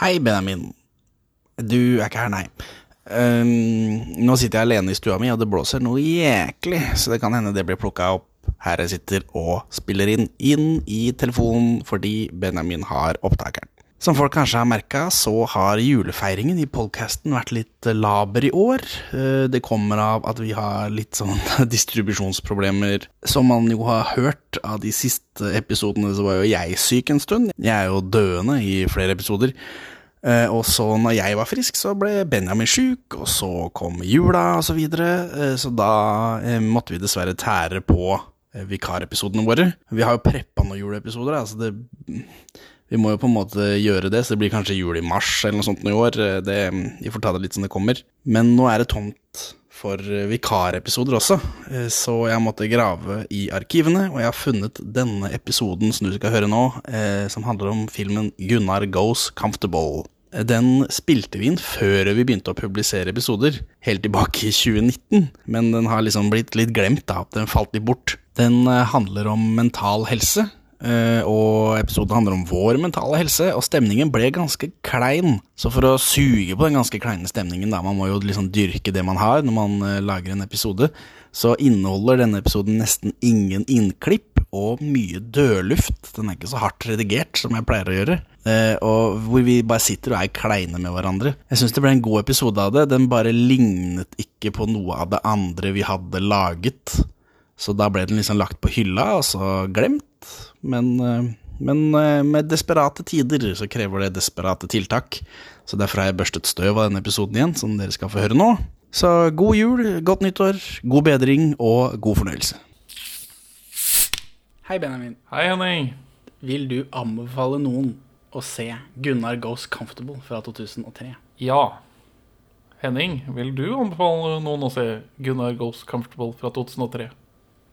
Hei, Benjamin. Du er ikke her, nei. Um, nå sitter jeg alene i stua mi, og det blåser noe jæklig, så det kan hende det blir plukka opp her jeg sitter og spiller inn, inn i telefonen fordi Benjamin har opptakeren. Som folk kanskje har merka, så har julefeiringen i podkasten vært litt laber i år. Eh, Det kommer av at vi har litt sånn distribusjonsproblemer. Som man jo har hørt av de siste episodene, så var jo jeg syk en stund. Jeg er jo døende i flere episoder. Eh, Og så når jeg var frisk, så ble Benjamin sjuk, og så kom jula og så videre. Eh, Så da måtte vi dessverre tære på vikarepisodene våre. Vi har jo preppa noen juleepisoder, altså det vi må jo på en måte gjøre det, så det blir kanskje jul i mars eller noe sånt i år. Eh, Det, vi får ta det litt som det kommer. Men nå er det tomt for eh, vikarepisoder også, eh, så jeg måtte grave i arkivene, og jeg har funnet denne episoden som du skal høre nå, som handler om filmen Gunnar Goes Comfortable. Den spilte vi inn før vi begynte å publisere episoder, helt tilbake i 2019, men den har liksom blitt litt glemt, da, den falt litt bort. Den handler om mental helse, og episoden handler om vår mentale helse, og stemningen ble ganske klein. Så for å suge på den ganske kleine stemningen, da, man må jo liksom dyrke det man har når man eh, lager en episode, så inneholder denne episoden nesten ingen innklipp og mye dødluft. Den er ikke så hardt redigert som jeg pleier å gjøre. Eh, og hvor vi bare sitter og er kleine med hverandre. Jeg syns det ble en god episode av det. Den bare lignet ikke på noe av det andre vi hadde laget. Så da ble den liksom lagt på hylla, og så glemt. Men, eh, men eh, med desperate tider så krever det desperate tiltak. Så derfor har jeg børstet støv av denne episoden igjen, som dere skal få høre nå. Så god jul, godt nyttår, god bedring og god fornøyelse. Hei, Benjamin. Hei, Henning. Vil du anbefale noen å se Gunnar Goes Comfortable fra 2003? Ja. Henning, vil du anbefale noen å se Gunnar Goes Comfortable fra 2003?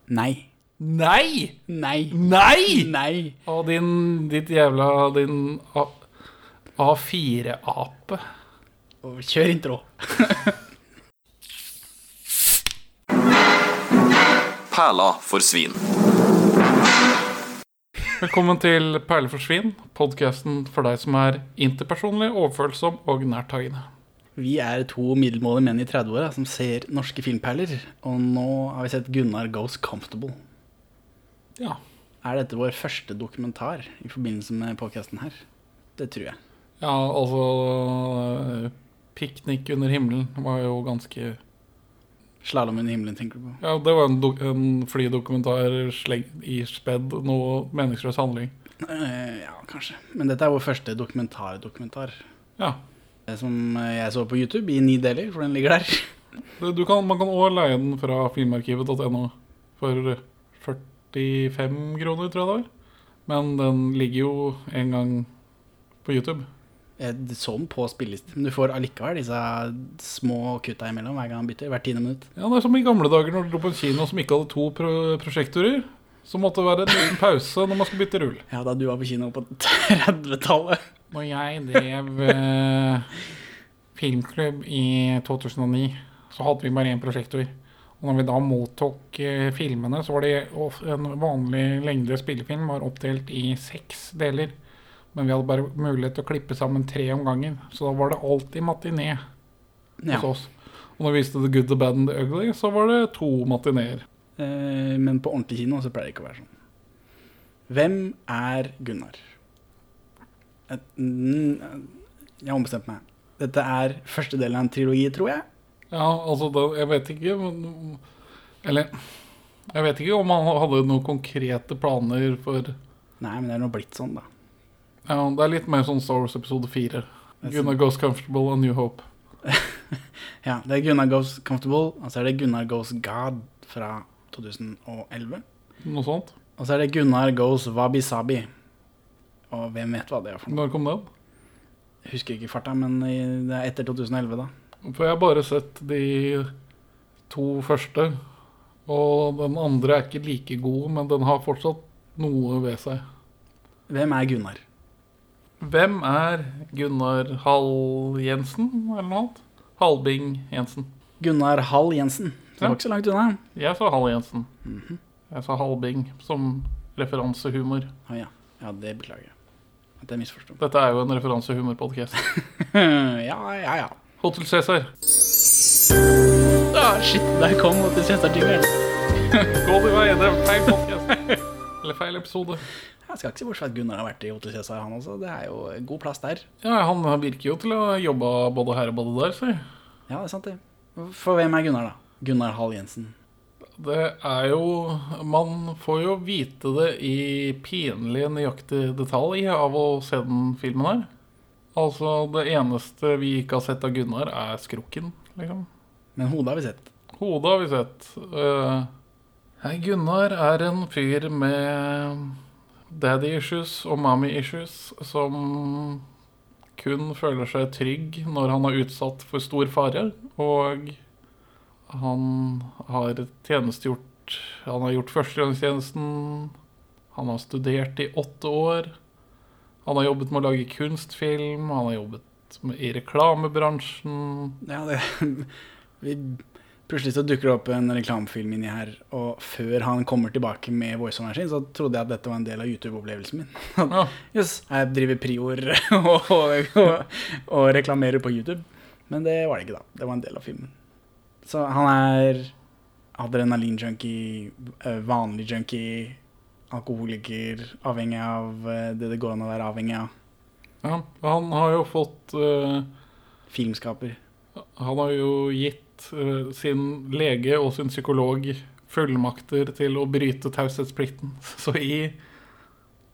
Nei. Nei! Nei. Nei! Nei. Og din Ditt jævla Din A- A4-ape. Og Kjør intro. Perla for svin. Velkommen til Perle for svin, podkasten for deg som er interpersonlig, overfølsom og nærtagende. Vi er to middelmådige menn i 30-åra som ser norske filmperler, og nå har vi sett Gunnar Goes Comfortable. Ja. Er dette vår første dokumentar i forbindelse med podkasten her? Det tror jeg. Ja, altså Piknik under himmelen var jo ganske Slalåm under himmelen, tenker du på. Ja, det var en, en flydokumentar slengt i spedd noe meningsløs handling. Eh, ja, kanskje. Men dette er vår første dokumentar-dokumentar. Ja. eh, Som jeg så på YouTube i ni deler, for den ligger der. Du, du kan, man kan òg leie den fra filmarkivet.no for 45 kroner, tror jeg det var. Men den ligger jo en gang på YouTube. Jeg så den på spillelisten, men du får allikevel disse små kutta imellom hver gang han bytter. Hvert tiende minutt. Ja, Det er som i gamle dager når du dro på en kino som ikke hadde to pro prosjektorer. Så måtte det være en liten pause når man skulle bytte rull. Ja, da du var på kino på 30-tallet. Når jeg drev eh, filmklubb i 2009, så hadde vi bare én prosjektor. Og når vi da mottok eh, filmene, så var det en vanlig lengde spillefilm var oppdelt i seks deler. Men vi hadde bare mulighet til å klippe sammen tre om gangen. Så da var det alltid matiné Ja. hos oss. Og når vi viste The Good, The Bad and The Ugly, så var det to matineer. Eh, men på ordentlig kino så pleier det ikke å være sånn. Hvem er Gunnar? Mm, jeg har ombestemt meg. Dette er første delen av en trilogi, tror jeg. Ja, altså, da, jeg vet ikke men, Eller Jeg vet ikke om han hadde noen konkrete planer for Nei, men det er nå blitt sånn, da. Ja, det er litt mer sånn Star Wars episode 4. Er Gunnar Goes Comfortable and New Hope. Ja, det er Gunnar Goes Comfortable, og så er det Gunnar Goes God fra 2011. Noe sånt. Og så er det Gunnar Goes Wabi Sabi. Og hvem vet hva det er for noe? Når kom den? Jeg husker ikke farta, men det er etter 2011, da. For jeg har bare sett de to første. Og den andre er ikke like god, men den har fortsatt noe ved seg. Hvem er Gunnar? Hvem er Gunnar Hall Jensen, eller noe annet? Halbing Jensen. Gunnar Hall Jensen. Det Ja. var ikke så langt unna. Jeg sa Hall Jensen. Mhm. Jeg sa Halbing som referansehumor. Å ja. ja, det beklager jeg. At jeg misforsto. Dette er jo en referansehumorpodkast. ja, ja, ja. Hotel Cæsar. Ah, shit, der kom Hotel Cæsar-tingeren. Gå din vei, det er feil podkast. Eller feil episode. Jeg skal ikke se bort fra at Gunnar har vært i Hotel Cæsar, han også. Det er jo god plass der. Ja, Han virker jo til å ha jobba både her og både der, så. Ja, det er sant, det. For hvem er Gunnar, da? Gunnar Hall Jensen. Det er jo Man får jo vite det i pinlig nøyaktig detalj av å se den filmen her. Altså, det eneste vi ikke har sett av Gunnar, er skrukken, liksom. Men hodet har vi sett. Hodet har vi sett. Uh, Gunnar er en fyr med daddy issues og mommy issues som kun føler seg trygg når han er utsatt for stor fare. Og han har tjenestegjort Han har gjort førstegangstjenesten. Han har studert i åtte år. Han har jobbet med å lage kunstfilm. Han har jobbet med, i reklamebransjen. Ja, det vi, Plutselig så dukker det opp en reklamefilm inni her, og før han kommer tilbake med voiceoveren sin, så trodde jeg at dette var en del av YouTube-opplevelsen min. Ja. yes, jeg driver prior og, og, og, og reklamerer på YouTube. Men det var det ikke, da. Det var en del av filmen. Så han er adrenalin-junkie, eh, vanlig junkie, alkoholiker, avhengig av eh, det det går an å være avhengig av. Ja, han har jo fått uh, Filmskaper. Han har jo gitt uh, sin lege og sin psykolog fullmakter til å bryte taushetsplikten. Så i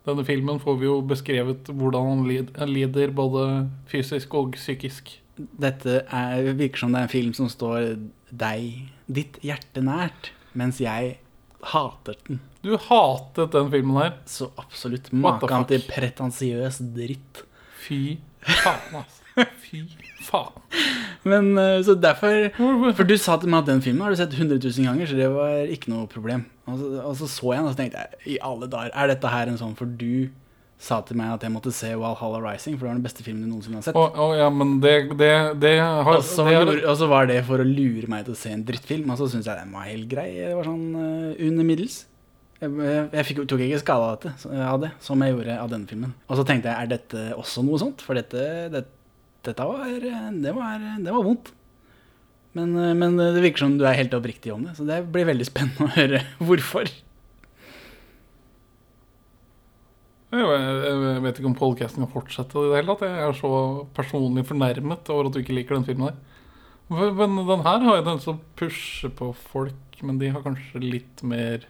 denne filmen får vi jo beskrevet hvordan han lid- han lider både fysisk og psykisk. Dette er, virker som det er en film som står deg, ditt hjerte nært, mens jeg hater den. Du hatet den filmen her. Så absolutt Makan til pretensiøs dritt. Fy faen, altså. Fy faen. Men eh, så derfor For du sa til meg at den filmen har du sett 100 000 ganger, så det var ikke noe problem. Og så, og så så jeg den, og så tenkte jeg i alle dager, er dette her en sånn For du sa til meg at jeg måtte se Valhalla Rising, for det var den beste filmen du noensinne har sett. Oh, oh, ja, men det, det, det har Og så, det gjorde- og så var det for å lure meg til å se en drittfilm, og så syntes jeg den var helt grei. Det var sånn uh, under middels. Jeg, jeg, jeg fikk, tok ikke skade av, av det, som jeg gjorde av denne filmen. Og så tenkte jeg, er dette også noe sånt? For dette, det, dette var, det var, det var vondt. Men, eh, men det virker som du er helt oppriktig om det, så det blir veldig spennende å høre hvorfor. Jeg vet ikke om podcasten kan fortsette i det hele tatt. Jeg er så personlig fornærmet over at du ikke liker den filmen der. Men men den her har jo den som pusher på folk, men de har kanskje litt mer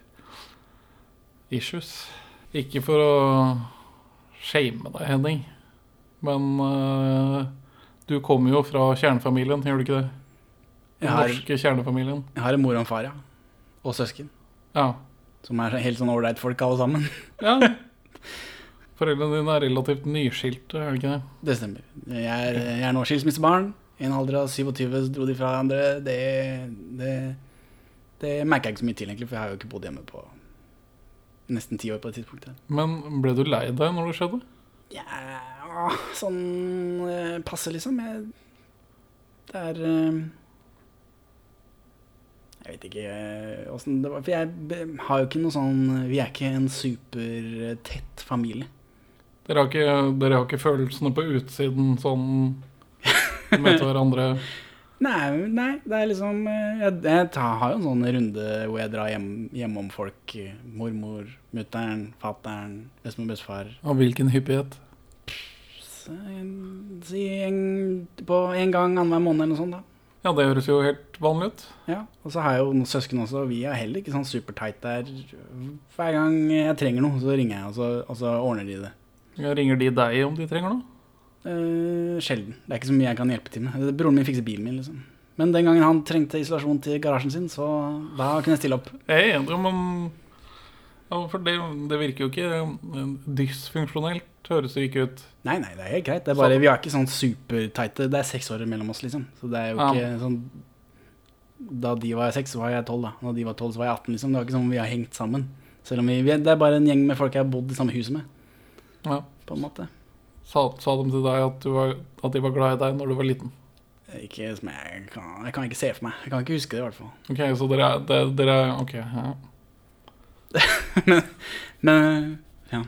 issues. Ikke for å shame deg, Henning, men uh, du kommer jo fra kjernefamilien, gjør du ikke det? Den har, norske kjernefamilien. jeg har en mor og en far, ja. Og søsken. Ja. Som er helt sånn ålreit folk alle sammen. ja. Foreldrene dine er relativt nyskilte, er det ikke det? Det stemmer. Jeg er, jeg er nå skilsmissebarn. I en alder av 27 dro de fra hverandre. Det, det, det merker jeg ikke så mye til, egentlig, for jeg har jo ikke bodd hjemme på nesten ti år på det tidspunktet. Men ble du lei deg når det skjedde? Ja, sånn eh, passe, liksom. Jeg, det er eh, Jeg vet ikke eh, åssen det var. For jeg har jo ikke noe sånn Vi er ikke en supertett familie. Dere har ikke, dere har ikke følelsene på utsiden sånn møte hverandre? Nei, nei, det er liksom eh, Jeg, jeg tar, har jo en sånn runde hvor jeg drar hjem, om folk. Mormor, mutter'n, fatter'n, bestemor, bestefar. Av hvilken hyppighet? Si på en gang annenhver måned eller noe sånt, da. Ja, det høres jo helt vanlig ut. Ja, Og så har jeg jo noen søsken også, og vi er heller ikke sånn supertight der. Hver gang jeg trenger noe, så ringer jeg, og så, og så ordner de det. Ringer de deg om de trenger noe? Eh, sjelden. Det er ikke så mye jeg kan hjelpe til med. Broren min fikser bilen min, liksom. Men den gangen han trengte isolasjon til garasjen sin, så da kunne jeg stille opp. Enig, men ja, For det, det virker jo ikke eh, dysfunksjonelt, høres det ikke ut. Nei, nei, det er helt greit. Det er bare, vi er ikke sånn superteite. Det er seks år mellom oss, liksom. Så det er jo Ja. ikke sånn Da de var seks, så var jeg tolv, da. Da de var tolv, så var jeg 18, liksom. Det var ikke sånn vi har hengt sammen. Selv om vi, Det er bare en gjeng med folk jeg har bodd i samme huset med, Ja. på en måte. Sa, sa de til deg at, du var, at de var glad i deg når du var liten? Ikke som jeg kan Jeg kan ikke se for meg. Jeg kan ikke huske det, i hvert fall. Ok, så dere er, det- dere er Ok, ja. Men ja.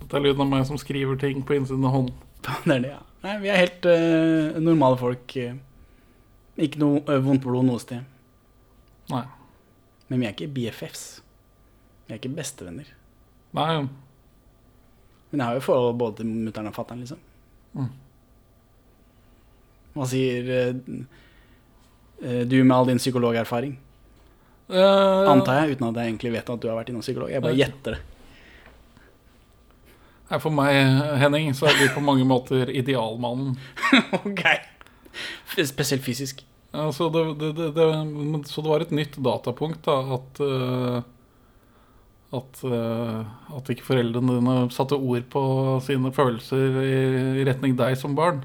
Det er lyden av meg som skriver ting på innsiden av hånden. Det er det, ja. Nei, vi er helt uh, normale folk. Ikke noe uh, vondt blod noe sted. Nei. Men vi er ikke BFFs. Vi er ikke bestevenner. Nei, Men jeg har jo forhold både til mutter'n og fatter'n, liksom. Mm. Hva sier eh, du med all din psykologerfaring? eh, Antar jeg, uten at jeg egentlig vet at du har vært innom psykolog. Jeg bare gjetter det. For meg, Henning, så er du på mange måter idealmannen. ok. Spesielt fysisk. Ja, så, det, det, det, det, så det var et nytt datapunkt, da, at eh, at, eh, at ikke foreldrene dine satte ord på sine følelser i, i retning deg som barn.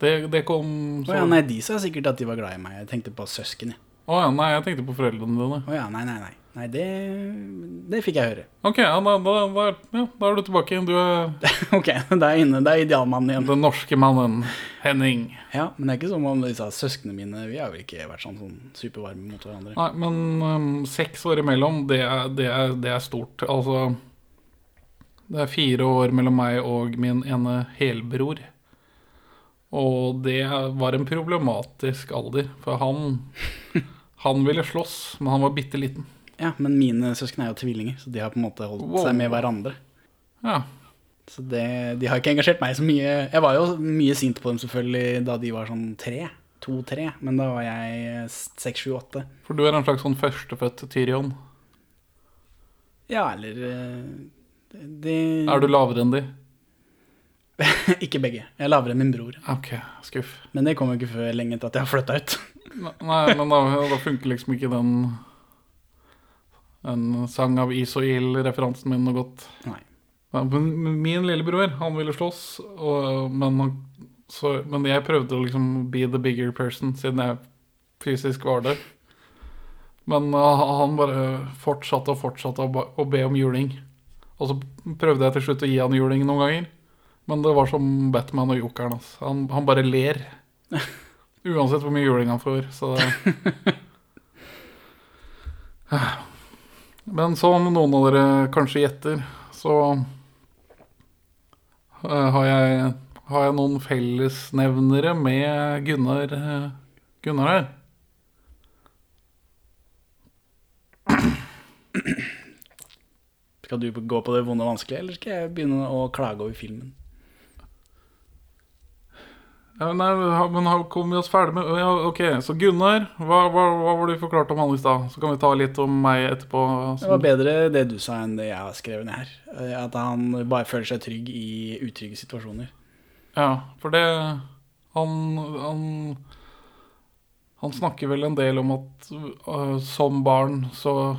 Det, det kom så ja, nei, de sa sikkert at de var glad i meg. Jeg tenkte på søsken. Å ja, nei, jeg tenkte på foreldrene dine. Å ja, nei, nei, nei. Nei, det, det fikk jeg høre. Ok, ja, da, da, da, ja, da er du tilbake. Du er ok, det er inne. Det er idealmannen igjen. den norske mannen, Henning. Ja, men det er ikke som om disse søsknene mine Vi har vel ikke vært sånn, sånn supervarme mot hverandre. Nei, men um, seks år imellom, det er, det, er, det er stort. Altså Det er fire år mellom meg og min ene helbror. Og det var en problematisk alder, for han Han ville slåss, men han var bitte liten. Ja, men mine søsken er jo tvillinger, så de har på en måte holdt Wow. seg med hverandre. Ja. Så det, de har ikke engasjert meg så mye. Jeg var jo mye sint på dem selvfølgelig da de var sånn tre. To-tre. Men da var jeg seks, sju, åtte. For du er en slags sånn førstefødt Tyrion. Ja, eller eh, de, Er du lavere enn de? Ikke begge. Jeg er lavere enn min bror. Ok, skuff. Men det kom jo ikke før lenge etter at jeg har flytta ut. Nei, men da, da funker liksom ikke den En sang av is og ild-referansen min noe godt. Nei. Men min lillebror, han ville slåss, og, men, han, så, men jeg prøvde å liksom be the bigger person, siden jeg fysisk var det. Men uh, han bare fortsatte og fortsatte å, å be om juling. Og så prøvde jeg til slutt å gi han juling noen ganger. Men det var som Batman og jokeren. Altså. Han, han bare ler. Uansett hvor mye juling han får. Så Men som noen av dere kanskje gjetter, så eh, har jeg, har jeg noen fellesnevnere med Gunnar, eh, Gunnar her. Skal du gå på det vonde og vanskelige, eller skal jeg begynne å klage over filmen? Ja, nei, men ha- kom vi oss ferdig med ja, Ok, så Gunnar, hva, hva, hva var det du forklarte om han i stad? Så kan vi ta litt om meg etterpå. Det var bedre det du sa enn det jeg har skrevet ned her. Eh, At han bare føler seg trygg i utrygge situasjoner. Ja, for det Han Han, han snakker vel en del om at uh, som barn så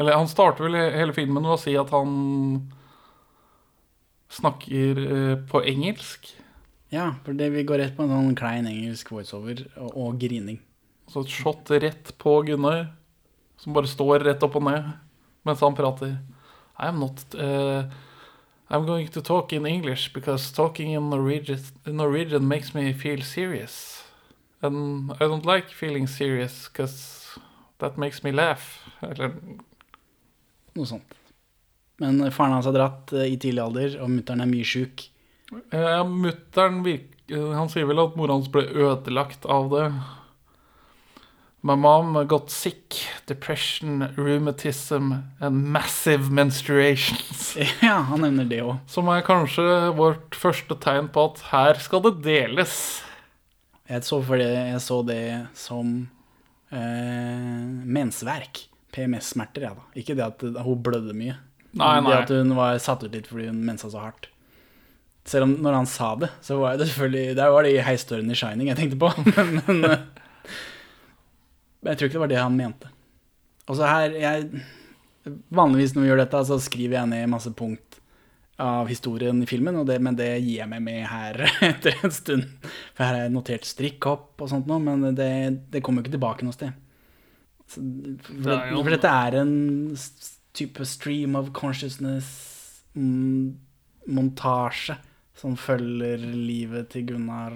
Eller han starter vel hele filmen med å si at han snakker uh, på engelsk. Ja, for det vi går rett på en sånn klein engelsk voiceover og, og grining. Så et shot rett på Gunnar, som bare står rett opp og ned mens han prater. I'm not uh, I'm going to talk in English because talking in Norwegian, Norwegian makes me feel serious. And I don't like feeling serious because that makes me laugh. Eller, Noe sånt. Men faren hans har dratt eh, i tidlig alder, og mutter'n er mye sjuk. Eh, Mutter'n eh, Han sier vel at mora hans ble ødelagt av det. My mom got sick, depression, rheumatism and massive menstruations. Ja, han nevner det òg. Som er kanskje vårt første tegn på at her skal det deles. Jeg, så det, jeg så det som eh, mensverk. PMS-smerter, ja da. Ikke det at hun blødde mye. Nei, nei. Det at hun var satt ut litt fordi hun mensa så hardt. Selv om når han sa det, så var det selvfølgelig Der var det i heisdøren i Shining jeg tenkte på. Men, men, eh, men jeg tror ikke det var det han mente. Og så her jeg, Vanligvis når vi gjør dette, så skriver jeg ned masse punkt av historien i filmen, det, men det gir jeg meg med her etter en stund. For her har jeg notert strikkhopp og sånt noe, men det, det kommer jo ikke tilbake noe sted. Så, for, Det for dette er en type stream of consciousness-montasje som følger livet til Gunnar,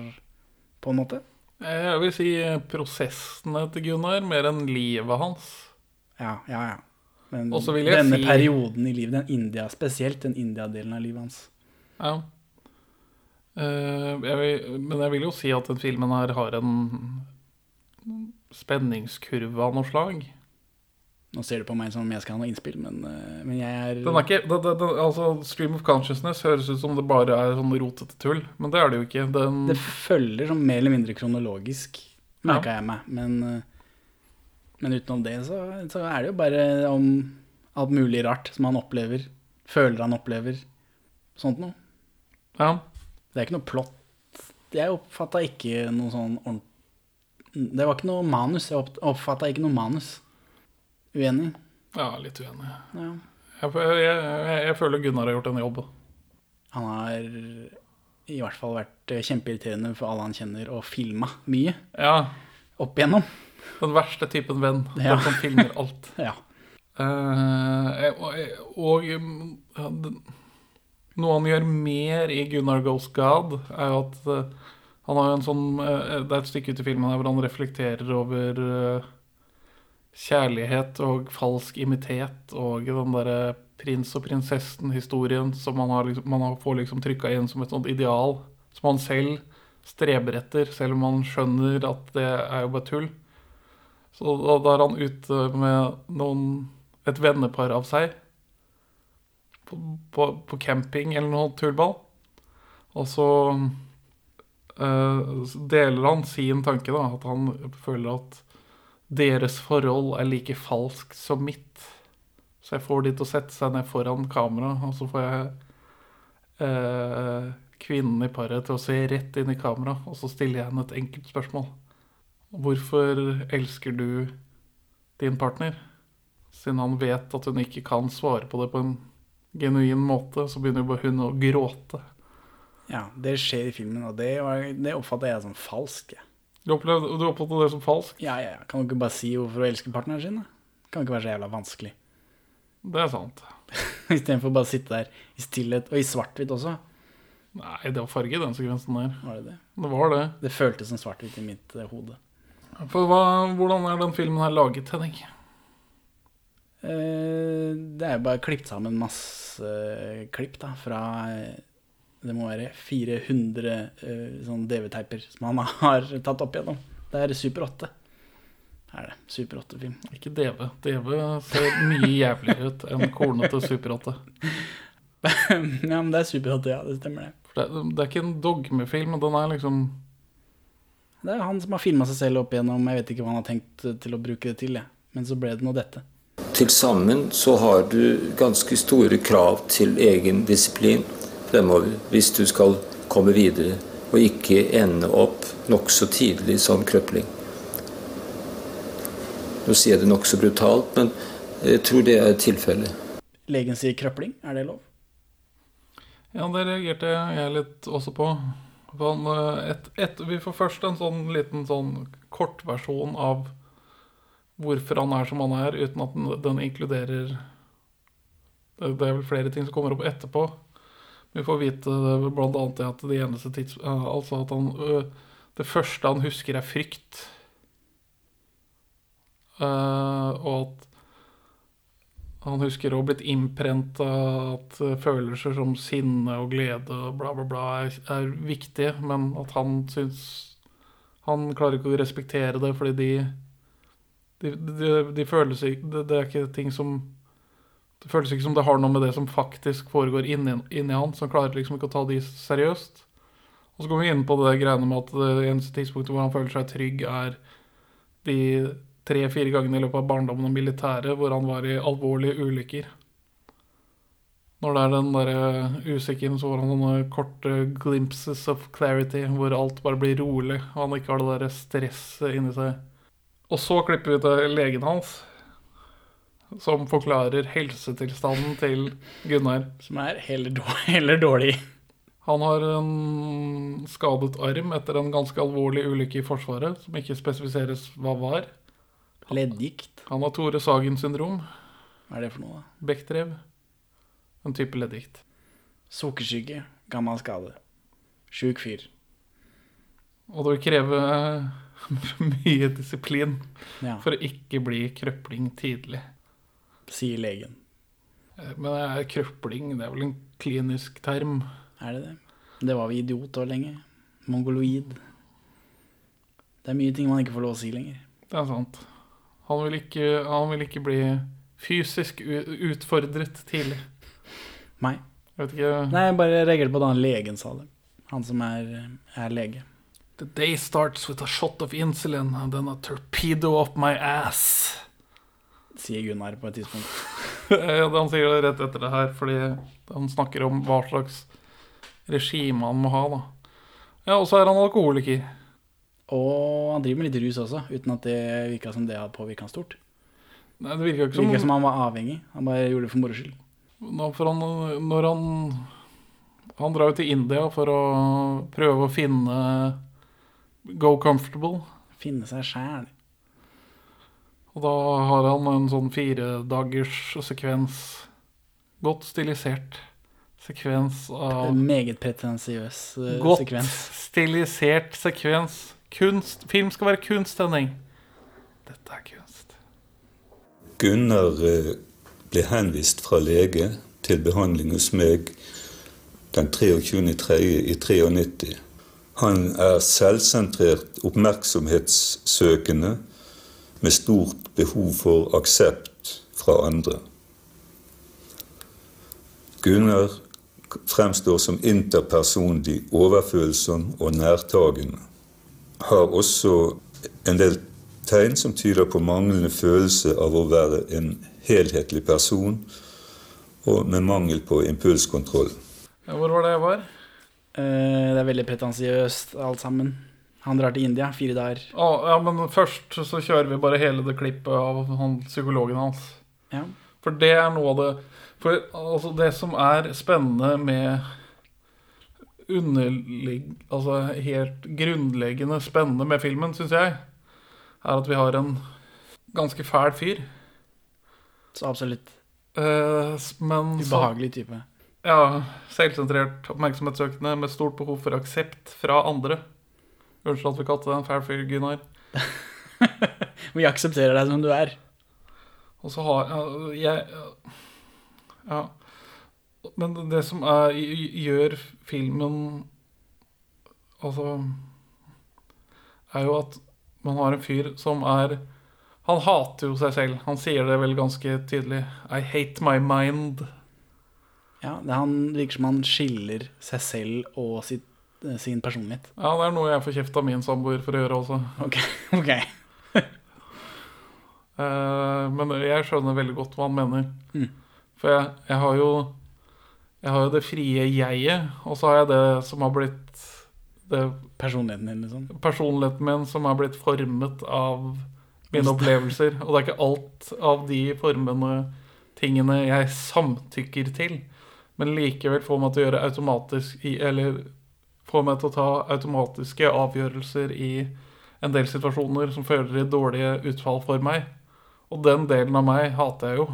på en måte. Jeg vil si prosessene til Gunnar mer enn livet hans. Ja, ja, ja. Men denne si- perioden i livet, den India, spesielt den India-delen av livet hans. Ja. Eh, jeg vil, men jeg vil jo si at den filmen her har en spenningskurve av noe slag. Nå ser du på meg som om jeg skal ha noe innspill, men, eh, men jeg er, Den er ikke, det, det, det, altså Stream of Consciousness høres ut som det bare er sånn rotete tull, men det er det jo ikke. Den, Det følger som mer eller mindre kronologisk, merka jeg meg. Men, eh, men utenom det så, så er det jo bare om alt mulig rart som han opplever. Føler han opplever. Sånt noe. ja, Det er ikke noe plott. Jeg oppfatta ikke noe sånn ordentlig Det var ikke noe manus. Jeg oppfatta ikke noe manus. Uenig? ja, litt uenig. Ja. Jeg, jeg, jeg, føler Gunnar har gjort en jobb. Han har i hvert fall vært kjempeirriterende for alle han kjenner, og filma mye Ja, opp igjennom. den verste typen venn. Ja. Den som filmer alt. Ja. Uh, og og noe han gjør mer i Gunnar Goes God, er jo at eh, han har jo en sånn eh, Det er et stykke ut i filmen her hvor han reflekterer over eh, kjærlighet og falsk imitet og den derre prins og prinsessen-historien som man, har liksom, man får liksom trykka inn som et sånt ideal, som han selv streber etter, selv om han skjønner at det er jo bare tull. Så da, da er han ute med noen, et vennepar av seg på, på, på camping eller noe tullball. Og så øh, deler han sin tanke, da, at han føler at deres forhold er like falskt som mitt. Så jeg får de til å sette seg ned foran kamera, og så får jeg eh, kvinnen i paret til å se rett inn i kamera, og så stiller jeg henne et enkelt spørsmål. Hvorfor elsker du din partner? Siden han vet at hun ikke kan svare på det på en genuin måte, så begynner bare hun å gråte. ja, det skjer i filmen, og det, det oppfatter jeg som falsk. jeg. Du opplevde, du opplevde det som falsk? Ja, ja, ja. Kan du ikke bare si hvorfor du elsker partneren sin? da? Kan ikke være så jævla vanskelig. Det er sant. Istedenfor bare å sitte der i stillhet, og i svart-hvitt også. Nei, det var farge i den sekvensen der. Var det det? Det var det. Det føltes som svart-hvitt i mitt eh, hode. For hva, hvordan er den filmen her laget, Henning? Eh, det er jo bare klippet sammen masse eh, klipp da, fra eh, Det må være 400 uh, sånn DV-teiper som han har tatt opp igjennom. Det er Super 8. Er det. Super 8-film. Ikke DV. DV ser mye jævligere ut enn kornete Super 8. ja, men det er Super 8, ja. Det stemmer, det. Det, det er ikke en dogmefilm, den er liksom Det er han som har filma seg selv opp igjennom. Jeg vet ikke hva han har tenkt til å bruke det til, jeg. men så ble det nå dette. Til sammen så har du ganske store krav til egen disiplin fremover hvis du skal komme videre og ikke ende opp nokså tidlig som krøpling. Nå sier jeg det nokså brutalt, men jeg tror det er tilfellet. Legen sier krøpling. Er det lov? Ja, det reagerte jeg litt også på. Han, eh, et, et, vi får først en sånn liten sånn kortversjon av hvorfor han er som han er, uten at den, den inkluderer det, det er vel flere ting som kommer opp etterpå. Vi får vite annet at det eneste tids... Altså at han Det første han husker, er frykt. Og at han husker å ha blitt innprenta at følelser som sinne og glede og bla, bla, bla er, er viktige, men at han syns Han klarer ikke å respektere det fordi de De, de, de føler ikke det, det er ikke ting som Det føles ikke som det har noe med det som faktisk foregår inni, inni han, han klarer liksom ikke å ta de seriøst. Og så går vi inn på det greiene med at det eneste tidspunktet hvor han føler seg trygg, er de tre-fire gangene i løpet av barndommen og militæret hvor han var i alvorlige ulykker. Når det er den derre usikkerheten, så får han sånne korte glimpses of clarity hvor alt bare blir rolig, og han ikke har det derre stresset inni seg. Og så klipper vi til legen hans, som forklarer helsetilstanden til Gunnar. Som er heller dårlig. Heller dårlig. Han har en skadet arm etter en ganske alvorlig ulykke i Forsvaret, som ikke spesifiseres hva var. Leddgikt. Han har Tore Sagen-syndrom, Hva er det for noe, da? Bechdrev, en type leddgikt. Sukkersyke. Gammel skade. Sjuk fyr. Og det vil kreve mye disiplin Ja. for å ikke bli krøpling tidlig. Sier legen. Eh, Men er krøpling, det er vel en klinisk term. Er det det? Det var vi idiot òg lenge. Mongoloid. Det er mye ting man ikke får lov å si lenger. Det er sant. Han vil ikke, han vil ikke bli fysisk utfordret tidlig. Nei. Jeg vet ikke Nei, jeg bare reagerte på det han legen sa det. Han som er, er lege. The day starts with a shot of insulin and then a torpedo up my ass. Sier Gunnar på et tidspunkt. Ja, Han sier det rett etter det her, fordi han snakker om hva slags regime han må ha. da. Ja, Og så er han alkoholiker. Og han driver med litt rus også, uten at det virka som det hadde påvirka han stort. Nei, Det virka ikke virka som, som han var avhengig. Han bare gjorde det for moro skyld. For han, Når han Han drar jo til India for å prøve å finne Go Comfortable. Finne seg sjæl. Og da har han en sånn firedagers sekvens. Godt stilisert sekvens av En meget pretensiøs eh, Godt sekvens. stilisert sekvens. Kunst. Film skal være kunst, Henning. Dette er kunst. Gunnar eh, ble henvist fra lege til behandling hos meg den 23.3. i 93. Han er selvsentrert, oppmerksomhetssøkende, med stort behov for aksept fra andre. Gunnar fremstår som interpersonlig overfølsom og nærtagende. Har også en del tegn som tyder på manglende følelse av å være en helhetlig person, og med mangel på impulskontroll. Hvor var det jeg var? Eh, det er veldig pretensiøst alt sammen. Han drar til India, fire dager. Å, ja, men først så kjører vi bare hele det klippet av han, psykologen hans. Ja. For det er noe av det For altså, det som er spennende med underligg... Altså helt grunnleggende spennende med filmen, syns jeg, er at vi har en ganske fæl fyr. Så absolutt Eh, men så, ubehagelig type. ja, selvsentrert, oppmerksomhetssøkende, med stort behov for aksept fra andre. Unnskyld at vi kalte deg en fæl fyr, Gunnar. Vi aksepterer deg som du er. Og så har jeg Ja. Men det som er, gjør filmen Altså Er jo at man har en fyr som er Han hater jo seg selv. Han sier det vel ganske tydelig. I hate my mind. Ja, det han virker som han skiller seg selv og sitt, sin personlighet. Ja, det er noe jeg får kjeft av min samboer for å gjøre også. Ok, ok. Eh, men jeg skjønner veldig godt hva han mener. Mm. For jeg, jeg har jo Jeg har jo det frie jeget, og så har jeg det som har blitt det Personligheten din, liksom. personligheten min som er blitt formet av mine opplevelser. Og det er ikke alt av de formene, tingene, jeg samtykker til. Men likevel får meg til å gjøre automatisk Eller får meg til å ta automatiske avgjørelser i en del situasjoner som fører til dårlige utfall for meg. Og den delen av meg hater jeg jo.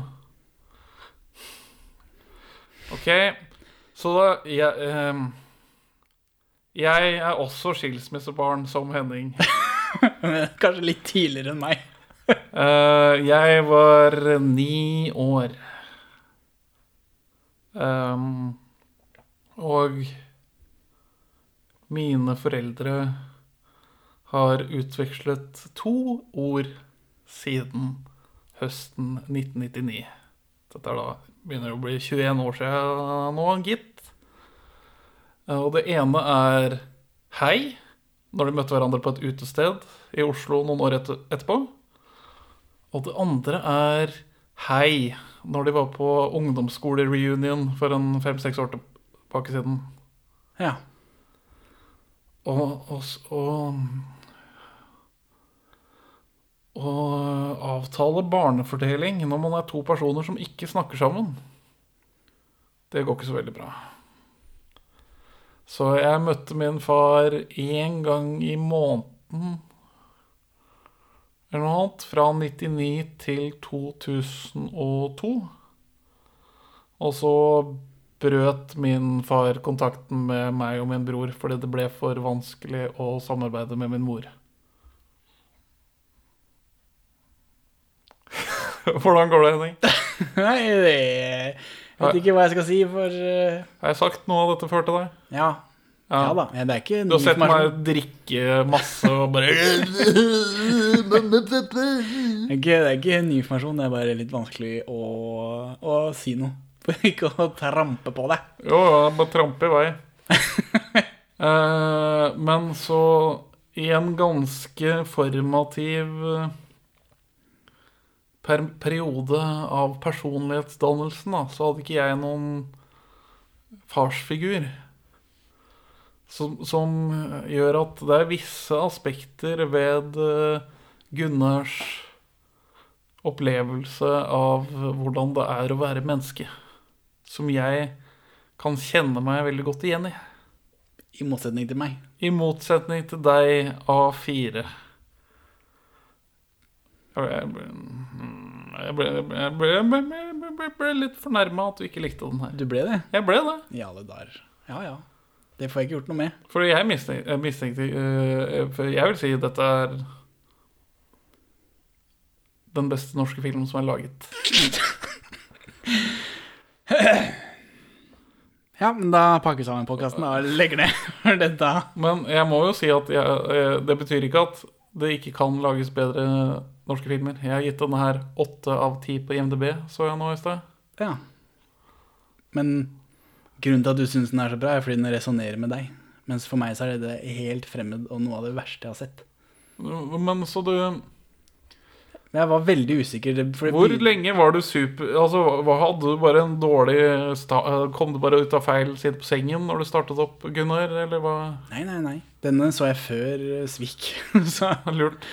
Ok, så da jeg, ehm, jeg er også skilsmissebarn som Henning. Kanskje litt tidligere enn meg. uh, jeg var ni år. Um, og mine foreldre har utvekslet to ord siden høsten 1999. Dette er da begynner å bli 21 år siden nå, gitt. Eh, Og det ene er hei, når de møtte hverandre på et utested i Oslo noen år etter, etterpå. Og det andre er hei, når de var på ungdomsskolereunion for en fem-seks år tilbake siden. Ja. Og, og, og avtale barnefordeling når man er to personer som ikke snakker sammen. Det går ikke så veldig bra. Så jeg møtte min far én gang i måneden eller noe annet. Fra 99 til 2002. Og så brøt min far kontakten med meg og min bror fordi det ble for vanskelig å samarbeide med min mor. Hvordan går det, Henning? Nei, det Jeg vet ikke hva jeg skal si, for uh... Har jeg sagt noe av dette før til deg? Ja. Ja. Ja da. Det er ikke Du har sett meg drikke masse og bare Det er ikke, det er ikke ny informasjon, det er bare litt vanskelig å, å si noe. For ikke å trampe på deg. Jo, ja, bare trampe i vei. Eh, men så i en ganske formativ eh, per periode av personlighetsdannelsen, da, så hadde ikke jeg noen farsfigur. Som, som gjør at det er visse aspekter ved eh, Gunnars opplevelse av hvordan det er å være menneske, som jeg kan kjenne meg veldig godt igjen i. I motsetning til meg. I motsetning til deg, A4. Jeg ble, jeg ble, jeg ble, jeg ble, litt fornærma at du ikke likte den her. Du ble det? Jeg ble det. I alle dager. Ja ja. Det får jeg ikke gjort noe med. For jeg mistenkte, mistenkte øh, for jeg vil si dette er den beste norske filmen som er laget. Ja, men da pakker vi sammen podkasten og legger ned dette. Men jeg må jo si at jeg, eh, det betyr ikke at det ikke kan lages bedre norske filmer. Jeg har gitt denne her åtte av ti på IMDb, så jeg nå i sted. Ja. Men grunnen til at du syns den er så bra, er fordi den resonnerer med deg. Mens for meg så er det helt fremmed og noe av det verste jeg har sett. Men så du jeg var veldig usikker. Hvor lenge var du super Altså, hadde du bare en dårlig sta Kom du bare ut av feil side på sengen når du startet opp, Gunnar, eller hva? Nei, nei, nei. Denne så jeg før eh, Svik. så Lurt.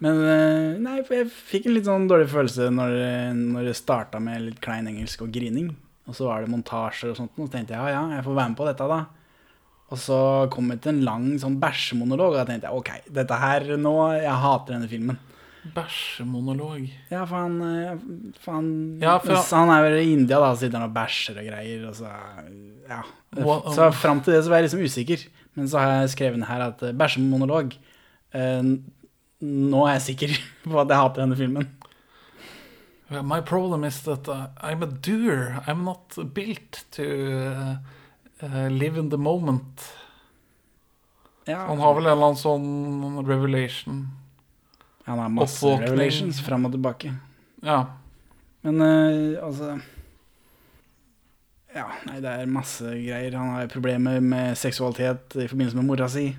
Men eh, nei, jeg fikk en litt sånn dårlig følelse når, det- når det starta med litt klein engelsk og grining. Og så var det montasjer og sånt, og så tenkte jeg ja, ja, jeg får være med på dette, da. Og så kom jeg til en lang sånn bæsjemonolog, og da tenkte jeg ok, dette her nå Jeg hater denne filmen. Bæsjemonolog. Ja, for han, eh, for han, Ja, for- han, han er vel i India, da, sitter han og bæsjer og greier. Og så, ja. Så fram til det så var jeg liksom usikker. Men så har jeg skrevet her at eh, bæsjemonolog eh, Nå er jeg sikker på at jeg hater denne filmen. My problem is that uh, I'm a doer. I'm not built to uh, uh, live in the moment. Ja, Han har vel en eller annen sånn revelation. Han har masse oppvåkning. revelations fram og tilbake. Ja. Men uh, altså Ja, nei, det er masse greier. Han har problemer med seksualitet i forbindelse med mora si.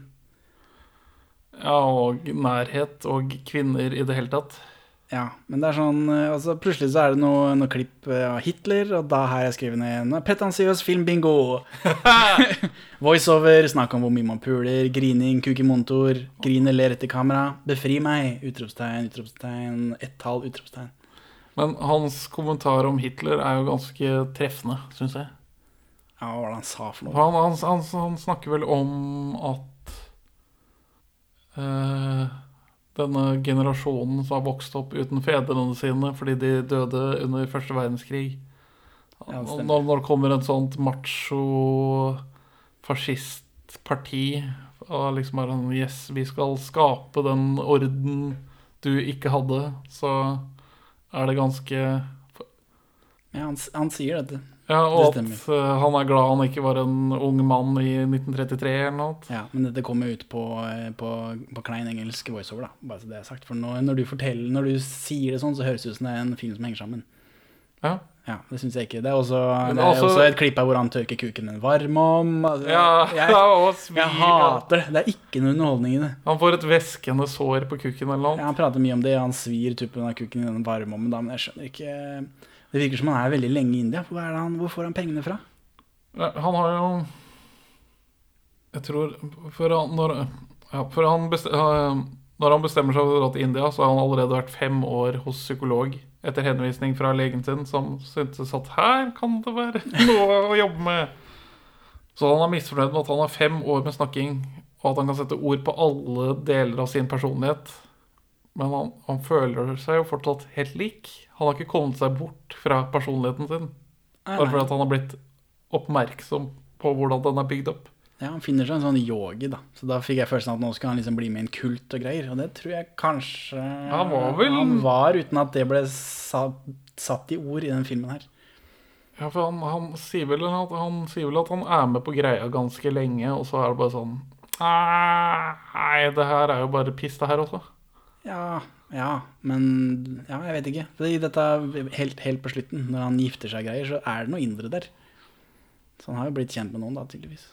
ja, og nærhet og kvinner i det hele tatt. Ja, men det er sånn eh, altså Plutselig så er det noe, noe klipp eh, av Hitler, og da har jeg skrevet ned en pretensiøs filmbingo. Voiceover, snakk om hvor mye man puler, grining, kuk i monitor, griner, ler etter kamera. Befri meg! Utropstegn, utropstegn, ett-tall, utropstegn. Men hans kommentar om Hitler er jo ganske treffende, syns jeg. Ja, hva var det han sa for noe? Han, han, han, han snakker vel om at eh, denne generasjonen som har vokst opp uten fedrene sine fordi de døde under første verdenskrig Ja, når det kommer et sånt macho fascistparti og liksom er sånn Yes, vi skal skape den orden du ikke hadde, så er det ganske Ja, han, han sier dette. Ja, og at eh, han er glad han ikke var en ung mann i 1933 eller noe. Ja, men dette kommer ut på, eh, på, på klein engelsk voiceover, da. Bare så det er sagt. For nå, når du forteller, når du sier det sånn, så høres det ut som det er en film som henger sammen. Ja. Ja, det syns jeg ikke. Det er også, det er også- også et klipp her hvor han tørker kuken en varmom. Altså, Ja, jeg, svir, jeg hater det. Det er ikke noe underholdning i det. Han får et væskende sår på kuken eller noe. Ja, han prater mye om det, han svir tuppen av kuken i den varmommen, da, men jeg skjønner ikke Det virker som han er veldig lenge i India. Han, hvor får han pengene fra? Han har jo Jeg tror For han, når, ja, for han beste, eh, når han bestemmer seg for å dra til India, så har han allerede vært fem år hos psykolog etter henvisning fra legen sin, som syntes at her kan det være noe å jobbe med. Så han er misfornøyd med at han har fem år med snakking, og at han kan sette ord på alle deler av sin personlighet. Men han, han føler seg jo fortsatt helt lik. Han har ikke kommet seg bort fra personligheten sin. Bare fordi at han har blitt oppmerksom på hvordan den er bygd opp. Ja, han finner seg en sånn yogi, da. Så da fikk jeg følelsen av at nå skal han liksom bli med i en kult og greier. Og det tror jeg kanskje Han var vel- Han var, uten at det ble satt, satt i ord i den filmen her. Ja, for han, han, sier vel at, han sier vel at han er med på greia ganske lenge, og så er det bare sånn «Ah, Nei, det her er jo bare piss, det her også. Ja, ja, men Ja, jeg vet ikke. Fordi dette helt, helt på slutten, når han gifter seg greier, så er det noe indre der. Så han har jo blitt kjent med noen, da, tydeligvis.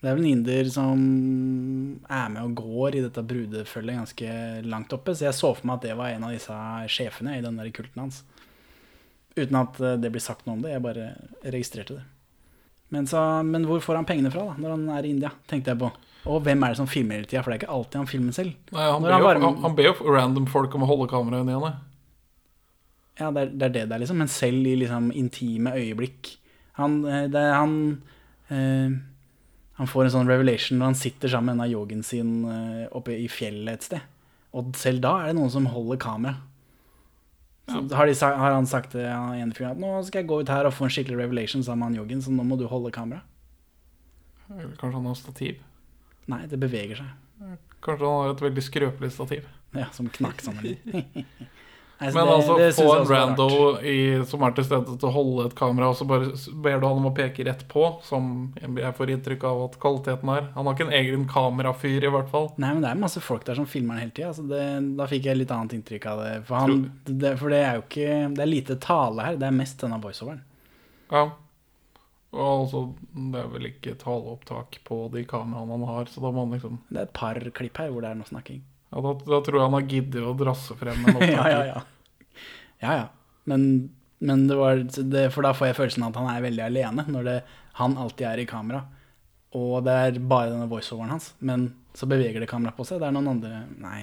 Det er vel en inder som er med og går i dette brudefølget ganske langt oppe, så jeg så for meg at det var en av disse sjefene i den der kulten hans. Uten at eh, det blir sagt noe om det, jeg bare registrerte det. Men, så, men hvor får han pengene fra, da, når han er i India, tenkte jeg på. Og hvem er det som filmer hele tida, for det er ikke alltid han filmer selv. Nei, han, ber han jo, var- han, han ber jo random folk om å holde kameraet henne. Ja, det er, det er det det er, liksom. Men selv i liksom intime øyeblikk Han, eh, det han, eh, han får en sånn revelation når han sitter sammen med en av yogien sin eh, oppe i fjellet et sted. Og selv da er det noen som holder kamera. Så har, de, har han sagt til en fyr at nå skal jeg gå ut her og få en skikkelig revelation sammen med han yogien, så nå må du holde kamera. Kanskje han har stativ. Nei, det beveger seg. Kanskje han har et veldig skrøpelig stativ. Ja, som knakk sammen. Nei, så Men det- altså, det få en rando i, som er til stede til å holde et kamera, og så bare ber du han om å peke rett på, som jeg får inntrykk av at kvaliteten er. Han har ikke en egen kamerafyr, i hvert fall. Nei, men det er masse folk der som filmer den hele tida. så det- da fikk jeg litt annet inntrykk av det. For, han, det. for det er jo ikke Det er lite tale her. Det er mest denne voiceoveren. Ja. Altså, det er vel ikke taleopptak på de kameraene han har, så da må han liksom Det er et par klipp her hvor det er noe snakking. Ja, da, da tror jeg han har giddet å drasse frem en opptaker. ja, ja, ja. Ja, ja. Men, men det var det, For da får jeg følelsen av at han er veldig alene, når det, han alltid er i kamera. Og det er bare denne voiceoveren hans. Men så beveger det kameraet på seg. Det er noen andre Nei.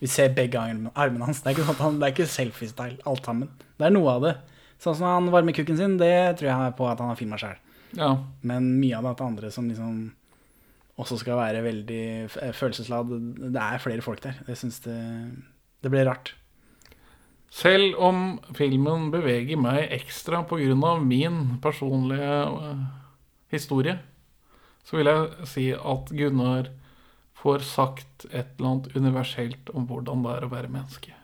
Vi ser begge armene armene hans. Det er ikke, sånn det er ikke selfie-style, alt sammen. Det er noe av det. Sånn som han varmer kukken sin, det tror jeg på at han har filma sjøl. Ja. Men mye av det andre som liksom også skal være veldig følelsesladd Det er flere folk der. Jeg syns det, det ble rart. Selv om filmen beveger meg ekstra pga. min personlige øh, historie, så vil jeg si at Gunnar får sagt et eller annet universelt om hvordan det er å være menneske.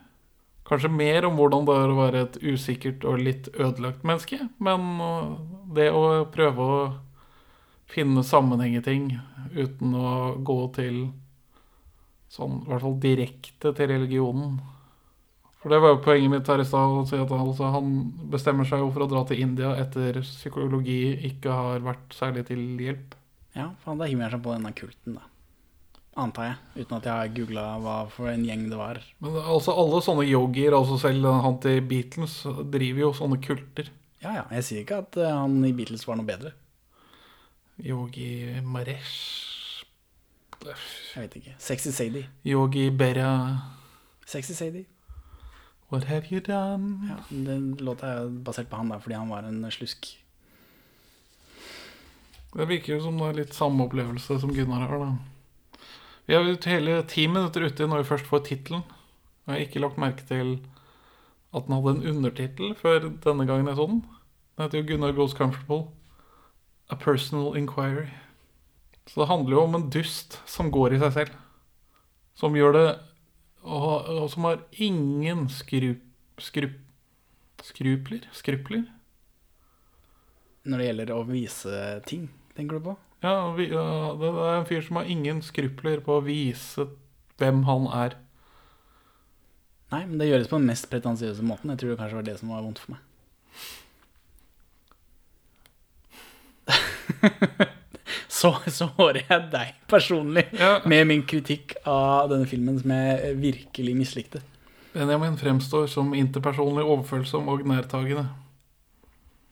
Kanskje mer om hvordan det er å være et usikkert og litt ødelagt menneske, men øh, det å prøve å finne sammenheng i ting uten å gå til sånn, i hvert fall direkte til religionen, for det var jo poenget mitt her i stad. han- Altså, han bestemmer seg jo for å dra til India etter psykologi ikke har vært særlig til hjelp. Ja, faen, da hiver seg på denne kulten, da. Antar jeg. Uten at jeg har googla hva for en gjeng det var. Men altså alle sånne yogier, altså selv han til Beatles, driver jo sånne kulter. Ja, ja. Jeg sier ikke at eh, han i Beatles var noe bedre. Yogi Maresh Jeg vet ikke. Sexy Sadie. Yogi Berra Sexy Sadie. What have you done? Ja, Den låta er basert på han da, fordi han var en slusk. Det virker jo som det er litt samme opplevelse som Gunnar har, da. Vi er jo hele ti minutter ute når vi først får tittelen. Jeg har ikke lagt merke til at den hadde en undertittel før denne gangen jeg så den. Den heter jo 'Gunnar Goes Comfortable'. A Personal Inquiry. Så det handler jo om en dust som går i seg selv. Som gjør det Og, og som har ingen skrup... skrup... Skrupler? Skrupler? Når det gjelder å vise ting, tenker du på? Ja, vi, ja, det er en fyr som har ingen skrupler på å vise hvem han er. Nei, men det gjøres på den mest pretensiøse måten. Jeg tror det kanskje var det som var vondt for meg. så sårer jeg deg personlig Ja. med min kritikk av denne filmen som jeg virkelig mislikte. Benjamin fremstår som interpersonlig overfølsom og nærtagende.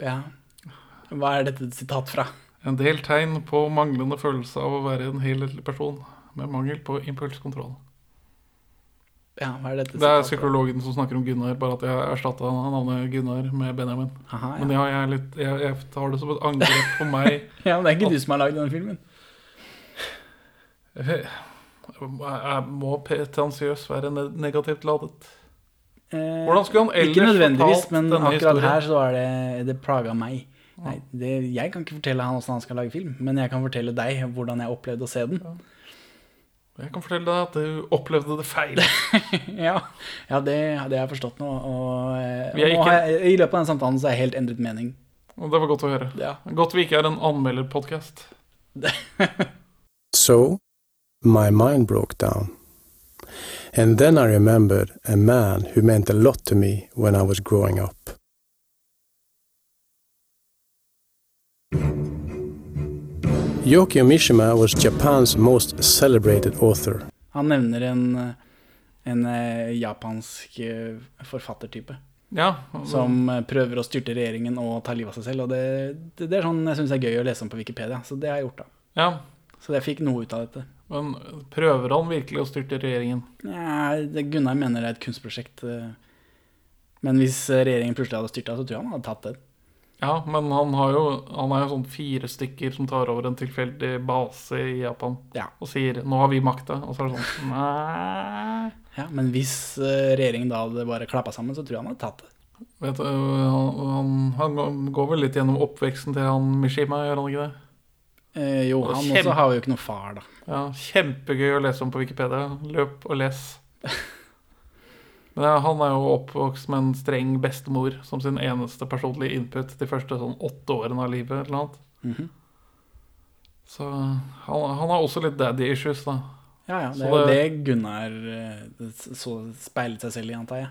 Ja. Hva er dette et sitat fra? En del tegn på manglende følelse av å være en helhetlig person, med mangel på impulskontroll. Ja, hva er dette Det er psykologen som snakker om Gunnar, bare at jeg erstatta navnet Gunnar med Benjamin. Aha, ja. Men ja, jeg, litt, jeg, jeg tar det som et angrep på meg. ja, men det er ikke du som har lagd denne filmen. Jeg, jeg må pretensiøs være negativt ladet. Eh, Hvordan skulle han ellers fortalt denne historien? Ikke nødvendigvis, men akkurat historien? her så er det Det plaga meg Nei, det, jeg kan ikke fortelle han åssen han skal lage film, men jeg kan fortelle deg hvordan jeg opplevde å se den. Jeg kan fortelle deg at du opplevde det feil. Ja, ja det, det har jeg forstått nå. Og, og Vi er nå har jeg, I løpet av den samtalen så har jeg helt endret mening. Og det var godt å høre. Ja. Godt vi ikke er en anmelderpodkast. So, my mind broke down. And then I remembered a man who meant a lot to me when I was growing up. Yokio Mishima was Japan's most celebrated author. Han nevner en, en eh, japansk eh, forfattertype Ja. som prøver å styrte regjeringen og ta livet av seg selv. Og det, det, det er sånn jeg syns er gøy å lese om på Wikipedia, så det har jeg gjort, da. ja. Så jeg fikk noe ut av dette. Men prøver han virkelig å styrte regjeringen? Ja, det, Gunnar mener det er et kunstprosjekt. eh, Men hvis regjeringen plutselig hadde styrta, så tror jeg han hadde tatt det. Ja, men han har jo Han er jo sånn fire stykker som tar over en tilfeldig base i Japan Ja. og sier 'nå har vi makta', og så er det sånn Nei Ja, Men hvis eh, regjeringen da hadde bare klappa sammen, så tror jeg han hadde tatt det. Vet du, han, han, han går vel litt gjennom oppveksten til han Mishima, gjør han ikke det? Eh, jo, han kjempe- også har jo ikke noe far, da. Ja, Kjempegøy å lese om på Wikipedia. Løp og les. Men han er jo oppvokst med en streng bestemor som sin eneste personlige input de første sånn åtte årene av livet. eller noe annet. -hmm. Så han, han har også litt daddy issues, da. Ja, ja, det er jo det- det Gunnar eh, så speilet seg selv i, antar jeg.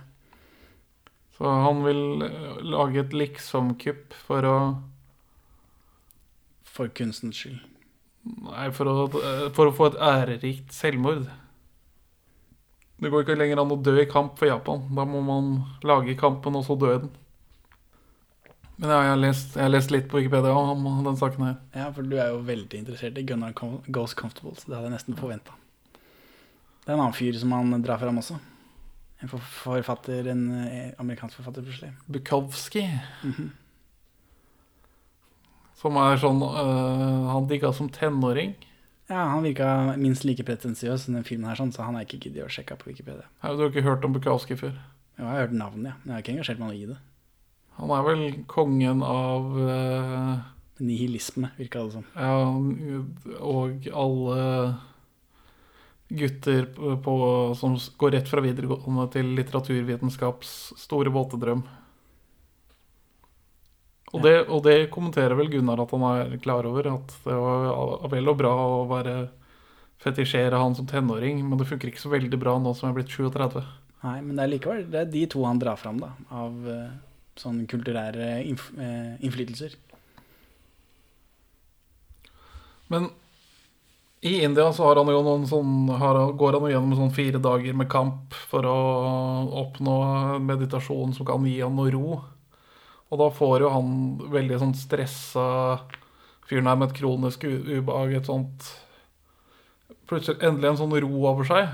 Så han vil eh, lage et liksom-kupp for å For kunstens skyld. Nei, for å, eh, for å få et ærerikt selvmord. Det går ikke lenger an å dø i kamp for Japan. Da må man lage kampen, og så dø i den. Men ja, jeg har lest, jeg har lest litt på Wikipedia om den saken her. Ja, for du er jo veldig interessert i Gunnar Goes Comfortable, så det hadde jeg nesten forventa. Det er en annen fyr som han drar fram også. En forfatter, en eh, amerikansk forfatter, plutselig. Bukowski. Som er sånn øh, Han digga som tenåring. Ja, han virka minst like pretensiøs som den filmen her, sånn, så han har ikke giddet å sjekke på Wikipedia. Har du ikke hørt om Bukowski før? Jo, jeg har hørt navnet, ja, men jeg har ikke engasjert meg i det. Han er vel kongen av uh... Nihilisme, virka det som. Ja, og alle gutter på, som går rett fra videregående til litteraturvitenskaps store våtedrøm. Og det, og det kommenterer vel Gunnar at han er klar over, at det var vel og bra å være fetisjere han som tenåring, men det funker ikke så veldig bra nå som jeg er blitt 37. Nei, men det er likevel det er de to han drar fram, da, av eh, sånne kulturære innf eh, innflytelser. Men i India så har han jo noen sånn, har, går han jo gjennom sånn fire dager med kamp for å oppnå meditasjon som kan gi han noe ro. Og da får jo han veldig sånn stressa fyren her med et kronisk ubehag, et sånt Plutselig endelig en sånn ro over seg.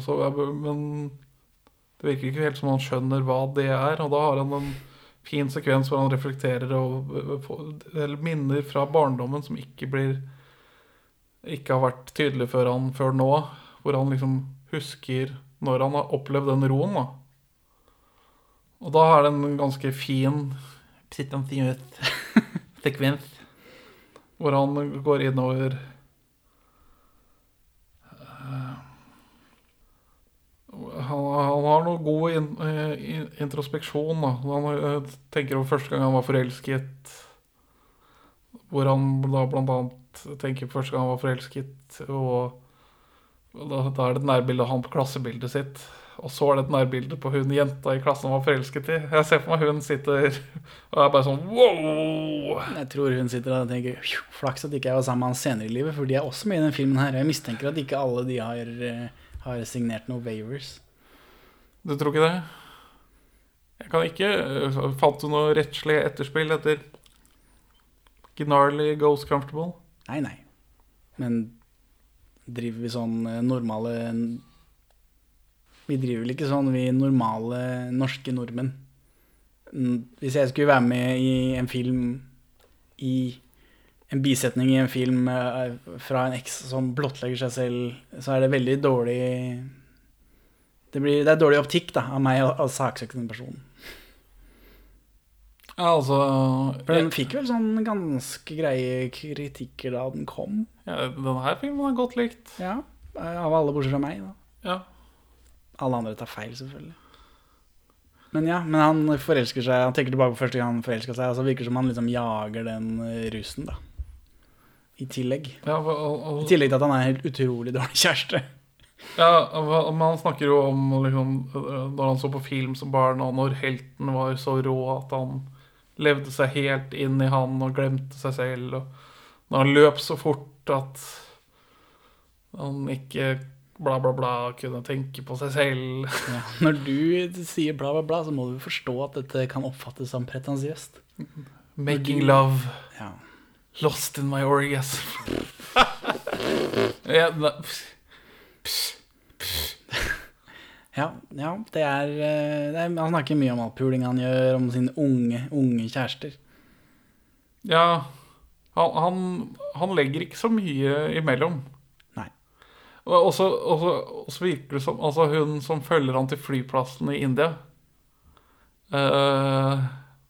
Så, men det virker ikke helt som han skjønner hva det er. Og da har han en fin sekvens hvor han reflekterer og eller minner fra barndommen som ikke blir ikke har vært tydelig før, han, før nå. Hvor han liksom husker når han har opplevd den roen. da. Og da er det en ganske fin pretensiøs sekvens. Hvor han går innover Eh, han, han har noe god in, eh, in, introspeksjon. Da. Han eh, tenker over første gang han var forelsket. Hvor han da annet tenker på første gang han var forelsket. Og da, da er det nærbildet av han på klassebildet sitt. Og så er det et nærbilde på hun jenta i klassen var forelsket i. Jeg ser for meg hun sitter og er bare sånn wow! Jeg tror hun sitter og tenker flaks at ikke jeg var sammen med han senere i livet, for de er også med i den filmen her. Jeg mistenker at ikke alle de har, eh, har signert noen waivers. Du tror ikke det? Jeg kan ikke øh, Fant du noe rettslig etterspill etter Gnarly Goes Comfortable? Nei, nei. Men driver vi sånn eh, normale Vi driver vel ikke sånn, vi normale norske nordmenn. Mm, Hvis jeg skulle være med i en film i en bisetning i en film eh, fra en eks som blottlegger seg selv, så er det veldig dårlig Det, blir, det er dårlig optikk da, av meg og, å saksøke personen. Ja, altså For den fikk vel sånn ganske greie kritikker da den kom. ja, her filmen er godt likt. Ja, Av alle bortsett fra meg. da Ja. Alle andre tar feil, selvfølgelig. Men ja, men han forelsker seg Han tenker tilbake på første gang han forelska seg, og så virker det som han liksom jager den eh, rusen, da. I tillegg. Ja, og, og, I tillegg til at han er en helt utrolig dårlig kjæreste. ja, men han snakker jo om liksom, når han så på film som barn, og når helten var så rå at han levde seg helt inn i han og glemte seg selv. Og når han løp så fort at han ikke bla, bla, bla kunne tenke på seg selv. Ja, når du sier bla, bla, bla, så må du forstå at dette kan oppfattes som pretensiøst. Making love. Ja. Lost in my orgasm. ja, Ja, ja det, er, eh, det er Han snakker mye om all pulinga han gjør, om sine unge, unge kjærester. ja han, han, han legger ikke så mye imellom. Og så virker det som Altså, hun som følger han til flyplassen i India uh,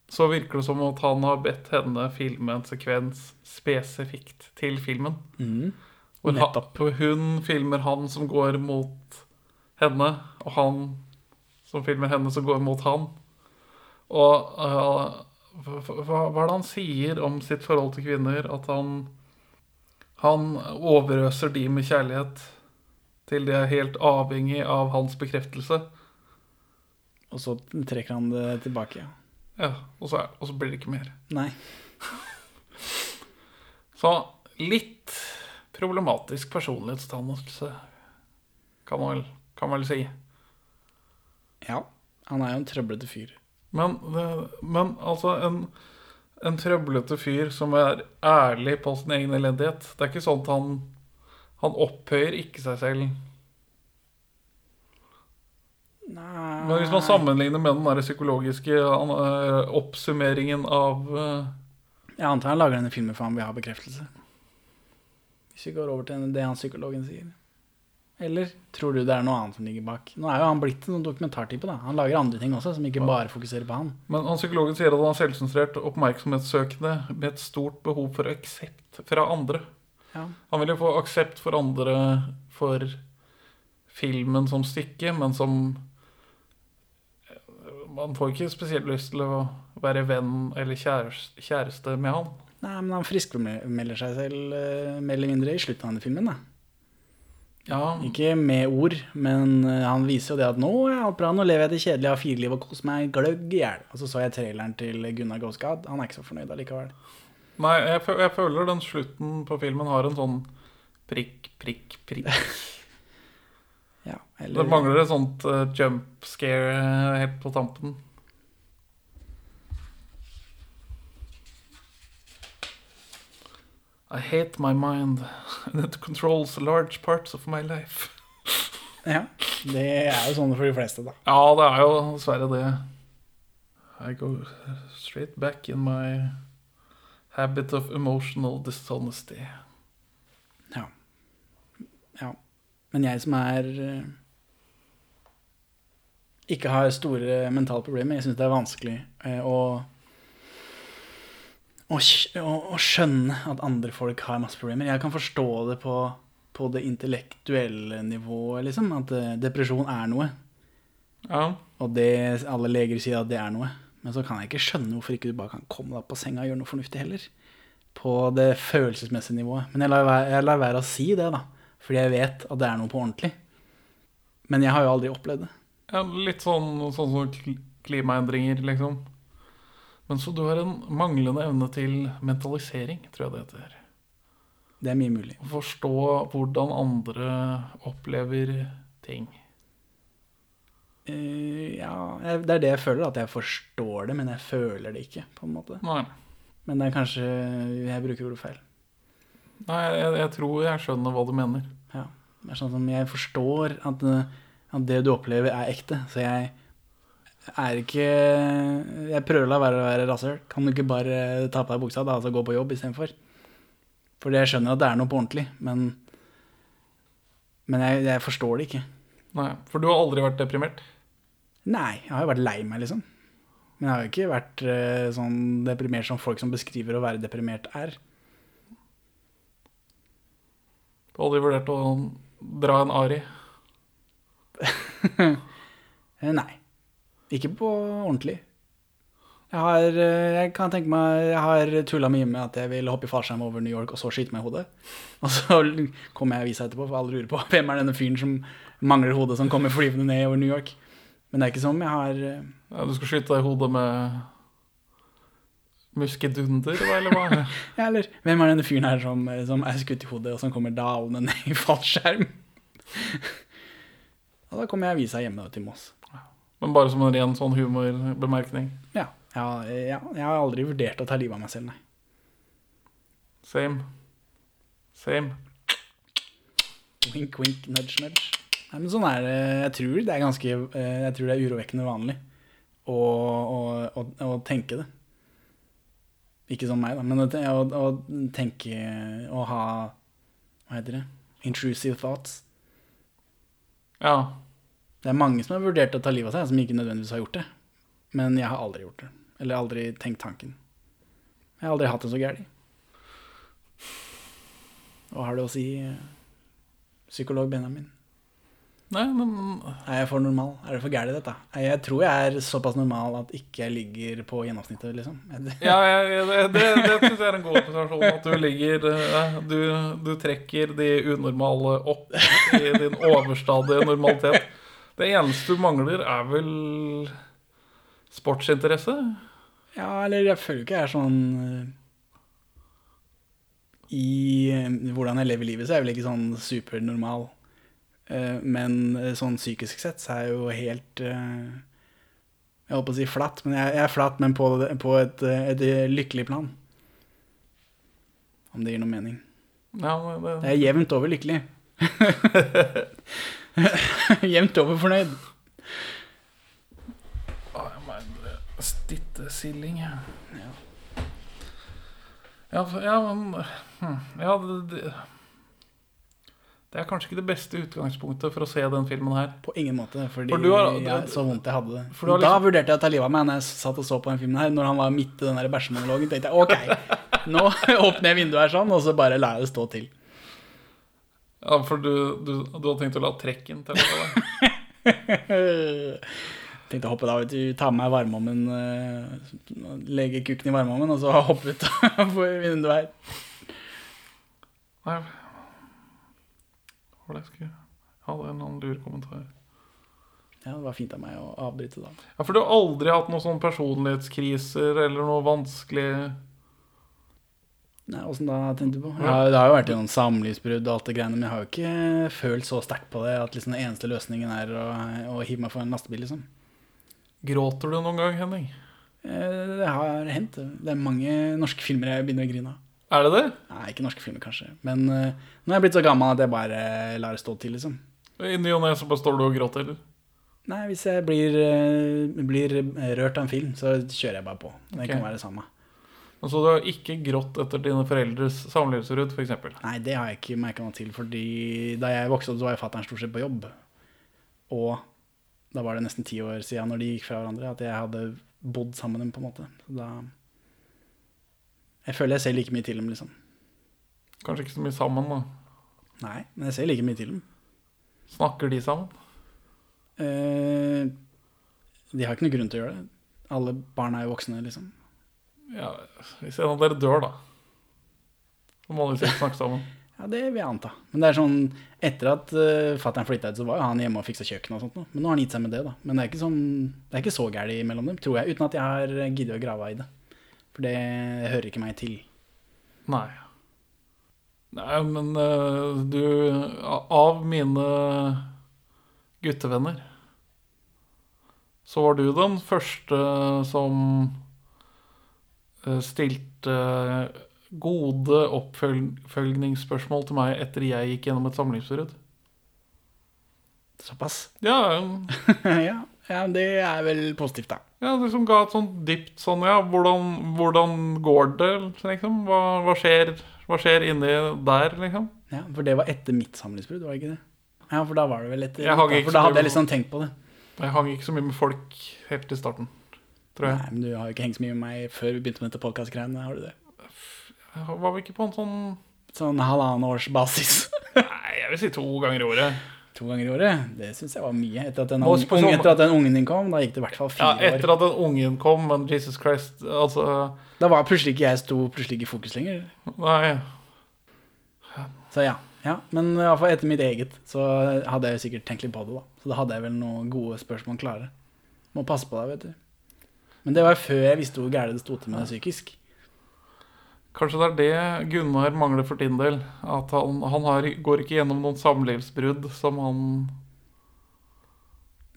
Så virker det som at han har bedt henne filme en sekvens spesifikt til filmen. Mm. Nettopp. hvor hun filmer han som går mot henne, og han som filmer henne som går mot han. Og hva, hva hva er det han sier om sitt forhold til kvinner? At han Han overøser de med kjærlighet til de er helt avhengig av hans bekreftelse. Og så trekker han det tilbake. Ja. Og så, er, og så blir det ikke mer. Nei. Så litt problematisk personlighetsdannelse, kan man kan man vel si. Ja. Han er jo en trøblete fyr. Men, men altså en, en trøblete fyr som er ærlig på sin egen elendighet Det er ikke sånn at han Han opphøyer ikke seg selv. Nei Men hvis man sammenligner med den der psykologiske eh, oppsummeringen av eh, Jeg antar han lager denne filmen for han vil ha bekreftelse. Hvis vi går over til det han psykologen sier. Eller tror du det er noe annet som ligger bak? Nå er jo han blitt en dokumentartype. da Han lager andre ting også, som ikke bare fokuserer på han. Men han psykologen sier at han er selvsentrert oppmerksomhetssøkende med et stort behov for aksept fra andre. Ja. Han vil jo få aksept for andre for filmen som stykke, men som Man får ikke spesielt lyst til å være venn eller kjæreste, med han. Nei, men han friskmelder seg selv eh, mer eller mindre i slutten av denne filmen. da Ja, Ikke med ord, men eh, han viser jo det at nå er alt bra, nå lever jeg det kjedelige, har fire liv og koser meg gløgg i hjel. Og så så jeg traileren til Gunnar Gåsgad. Han er ikke så fornøyd allikevel. Nei, jeg, jeg føler den slutten på filmen har en sånn prikk, prikk, prikk. Ja, Det mangler et sånt uh, jump scare eh, helt på tampen. I hate my mind, and it controls large parts of my life. Ja, det er jo sånn for de fleste, da. Ja, det er jo dessverre det. I go straight back in my habit of emotional dishonesty. Ja. ja. Men jeg som er eh, Ikke har store mentale problemer, jeg syns det er vanskelig eh, å, å, skjønne at andre folk har masse problemer. Jeg kan forstå det på, på det intellektuelle nivået, liksom. At eh, depresjon er noe. Ja, Og det, alle leger sier at det er noe. Men så kan jeg ikke skjønne hvorfor ikke du bare kan komme deg opp på senga og gjøre noe fornuftig heller. På det følelsesmessige nivået. Men jeg lar, være, jeg lar være å si det, da. Fordi jeg vet at det er noe på ordentlig. Men jeg har jo aldri opplevd det. ja litt sånn, sånn som klimaendringer, liksom. Men så du har en manglende evne til mentalisering, tror jeg det heter. Det er mye mulig. Å forstå hvordan andre opplever ting. Eh, ja, det er det jeg føler, at jeg forstår det, men jeg føler det ikke, på en måte. Nei, Men det er kanskje jeg bruker ordet feil. Nei jeg, jeg tror jeg skjønner hva du mener. Ja. Det er sånn som jeg forstår at, eh, at det du opplever, er ekte. Så jeg er ikke Jeg prøver å la være å være rasshøl. Kan du ikke bare ta på deg buksa da, og så gå på jobb istedenfor? Fordi jeg skjønner at det er noe på ordentlig, men, men jeg, jeg forstår det ikke. Nei, For du har aldri vært deprimert? Nei, jeg har jo vært lei meg, liksom. Men jeg har jo ikke vært eh, sånn deprimert som folk som beskriver å være deprimert er. Du har aldri vurdert å dra en Ari? Eh, Nei. Ikke på ordentlig. Jeg har, eh, jeg kan tenke meg, jeg har tulla mye med at jeg vil hoppe i fallskjerm over New York og så skyte meg i hodet. Og så kommer jeg i avisa etterpå, for alle lurer på hvem er denne fyren som mangler hodet, som kommer flyvende ned over New York. Men det er ikke som jeg har eh, Ja, du skal skyte deg i hodet med muskedunder, eller hva? Ja, eller hvem er denne fyren her som, som er skutt i hodet, og som kommer dalende ned i fallskjerm? og da kommer jeg i avisa hjemme da, til Moss. Men bare som en ren sånn humorbemerkning. Ja, ja, ja, jeg har aldri vurdert å ta livet av meg selv, nei. Same. Same. Wink, wink, nudge, nudge. Nei, men sånn er det. Jeg tror det er ganske eh, Jeg tror det er urovekkende vanlig å, å, å, å tenke det. Ikke som meg, da, men å, tenke Å ha Hva heter det? Intrusive thoughts. Ja. Det er mange som har vurdert å ta livet av seg, som ikke nødvendigvis har gjort det. Men jeg har aldri gjort det. Eller aldri tenkt tanken. Jeg har aldri hatt det så gærent. Hva har det å si, eh, psykolog Benjamin? Nei, men Er jeg for normal? Er det for gærent, dette? Jeg tror jeg er såpass normal at ikke jeg ligger på gjennomsnittet, liksom. Ja, jeg, det, det, det syns jeg er en god observasjon. At du ligger eh, du, du trekker de unormale opp i din overstadige normalitet. Det eneste du mangler, er vel sportsinteresse? Ja, eller jeg føler ikke jeg er sånn eh, I eh, hvordan jeg lever livet, så er jeg vel ikke sånn supernormal. Eh, Men eh, sånn psykisk sett så er jeg jo helt eh, Jeg holdt på å si flatt, men jeg, er flatt, men på, på et, et lykkelig plan. Om det gir noe mening. Ja, det, Jeg er jevnt over lykkelig. jevnt over fornøyd. Mener Stittesilling, ja. Ja, ja men hm, Ja, det, det Det er kanskje ikke det beste utgangspunktet for å se den filmen her. På ingen måte, fordi For du har- jeg, så vondt jeg hadde det. Har Da liksom- vurderte jeg å ta livet av meg når jeg satt og så på den filmen her. Når han var midt i den bæsjemonologen, tenkte jeg ok, nå åpner jeg vinduet her sånn, og så bare lar jeg det stå til. Ja, For du, du, du har tenkt å la trekken telle på deg? Tenkte å hoppe da, vet du, ta med meg varmeovnen, eh, legge kukken i varmeovnen, og så hoppe ut av vinduet her. Nei var det jeg skulle Jeg hadde en annen lur kommentar. Ja, det var fint av meg å avbryte da. Ja, For du har aldri hatt noen sånne personlighetskriser eller noe vanskelig Nei, Åssen da, tenkte du på? Ja, det har jo vært noen samlivsbrudd og alt det greiene, men jeg har jo ikke følt så sterkt på det at liksom den eneste løsningen er å, å hive meg for en lastebil, liksom. Gråter du noen gang, Henning? Eh, Det har hendt. Det er mange norske filmer jeg begynner å grine av. Er det det? Nei, ikke norske filmer, kanskje. Men uh, nå er jeg blitt så gammel at jeg bare lar det stå til, liksom. I ny og ne så bare står du og gråter, eller? Nei, hvis jeg blir, uh, blir rørt av en film, så kjører jeg bare på. Det okay. kan være det samme. Og så du har ikke grått etter dine foreldres samlivsbrudd, f.eks.? Nei, det har jeg ikke merka noe til, fordi da jeg vokste opp, så var jo fatter'n stort sett på jobb. Og da var det nesten ti år siden, når de gikk fra hverandre, at jeg hadde bodd sammen med dem, på en måte. Så da Jeg føler jeg ser like mye til dem, liksom. Kanskje ikke så mye sammen, da. Nei, men jeg ser like mye til dem. Snakker de sammen? Eh, de har ikke noe grunn til å gjøre det. Alle barn er jo voksne, liksom. Ja, Hvis en av dere dør, da. Så må dere sikkert snakke sammen. Ja, det vil jeg anta. Men det er sånn, etter at uh, fatter'n flytta ut, så var jo han hjemme og fiksa kjøkken og sånt noe. Men nå har han gitt seg med det, da. Men det er ikke, sånn, det er ikke så gærent mellom dem, tror jeg. Uten at jeg har giddet å grave i det. For det hører ikke meg til. Nei. Nei, men uh, du Av mine guttevenner så var du den første som eh, stilte gode oppfølgningsspørsmål til meg etter jeg gikk gjennom et samlivsbrudd. Såpass. Ja, ja, ja, det er vel positivt, da. ja, det som ga et sånt dypt sånn Ja, hvordan, hvordan går det, liksom? Hva, hva, skjer, hva skjer inni der, liksom? Ja, For det var etter mitt samlivsbrudd, var det ikke det? Ja, for da var det vel etter da, For da hadde jeg liksom tenkt på det. Jeg hang ikke så mye med folk helt i starten. tror jeg. Nei, men du har jo ikke hengt så mye med meg før vi begynte med dette podkast-greiene. Har du det? Var vi ikke på en sånn Sånn halvannen års basis. Nei, jeg vil si to ganger i året. To ganger i året. Det syns jeg var mye. Etter at, den, Nå ung, på sånn- etter at den ungen din kom, da gikk det i hvert fall fire Ja, etter år. at den ungen kom, men Jesus Christ Altså, Da var plutselig ikke jeg sto plutselig ikke i fokus lenger. nei. Så ja. ja. Men i hvert fall etter mitt eget så hadde jeg jo sikkert tenkt litt på det, da. Så da hadde jeg vel noen gode spørsmål klare. Må passe på deg, vet du. Men det var før jeg visste hvor gærent det sto til med det psykisk. Kanskje det er det Gunnar mangler for din del. At han, han har, går ikke gjennom noen samlivsbrudd som han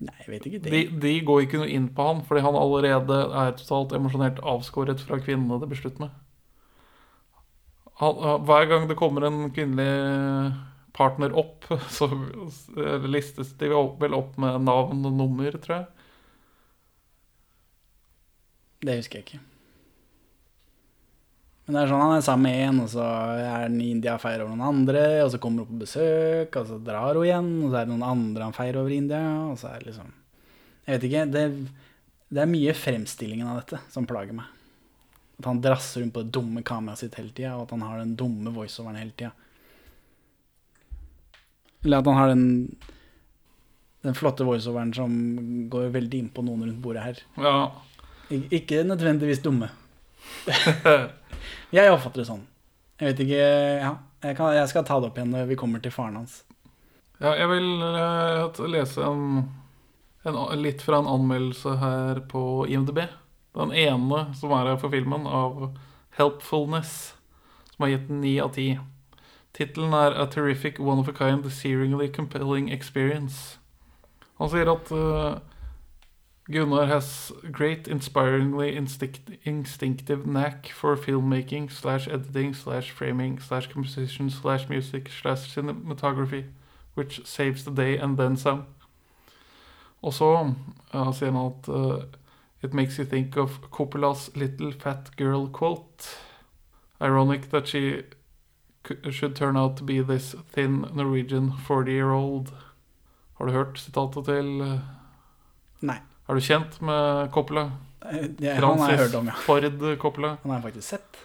Nei, jeg vet ikke det. de, de går ikke noe inn på han, fordi han allerede er totalt emosjonelt avskåret fra kvinnene det blir slutt med. Han, hver gang det kommer en kvinnelig partner opp, så listes de vel opp med navn og nummer, tror jeg. Det husker jeg ikke. Men det er sånn han er sammen med en, og så er han i India og feirer over noen andre, og så kommer hun på besøk, og så drar hun igjen, og så er det noen andre han feirer over i India, og så er det liksom Jeg vet ikke. Det, det er mye fremstillingen av dette som plager meg. At han drasser rundt på det dumme kameraet sitt hele tida, og at han har den dumme voiceoveren hele tida. Eller at han har den den flotte voiceoveren som går veldig inn på noen rundt bordet her. Ja. Ik ikke nødvendigvis dumme. jeg oppfatter det sånn. Jeg vet ikke Ja, jeg, kan, jeg skal ta det opp igjen når vi kommer til faren hans. Ja, jeg vil uh, lese en, en, litt fra en anmeldelse her på IMDb. Den ene som er her for filmen, av Helpfulness, som har gitt den 9 av 10. Tittelen er A Terrific One of a Kind Searingly Compelling Experience. Han sier at eh, Gunnar has great, inspiringly instinct, instinctive knack for filmmaking slash editing slash framing slash composition slash music slash cinematography which saves the day and then some. Og så ja, sier han at uh, It makes you think of Coppola's little fat girl quote. Ironic that she should turn out to be this thin Norwegian 40-year-old. Har du hørt sitatet til uh, Nei. Er du kjent med Coppola? Ja, han har jeg hørt om, ja. Ford Coppola. Han har jeg faktisk sett.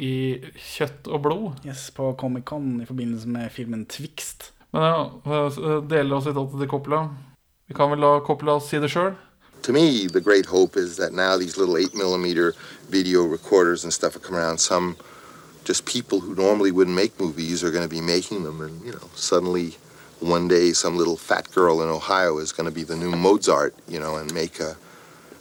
I Kjøtt og blod. Yes, På Comic-Con i forbindelse med filmen Twixt. Men ja, eh, deler av sitatet til Coppola. Vi kan vel la Coppola si det sjøl. to me, the great hope is that now these little eight millimeter video recorders and stuff are coming around. Some just people who normally wouldn't make movies are going to be making them, and you know, suddenly one day some little fat girl in Ohio is going to be the new Mozart, you know, and make a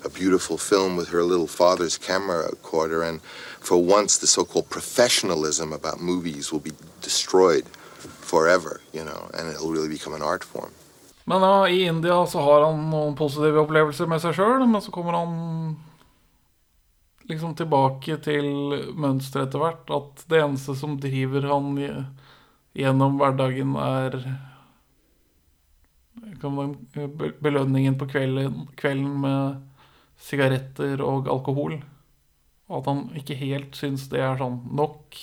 a beautiful film with her little father's camera recorder. And for once, the so-called professionalism about movies will be destroyed forever, you know, and it'll really become an art form. Men ja, i India så har han noen positive opplevelser med seg sjøl, men så kommer han liksom tilbake til mønsteret etter hvert. At det eneste som driver han gjennom hverdagen, er kan man, belønningen på kvelden, kvelden med sigaretter og alkohol. Og at han ikke helt syns det er sånn nok,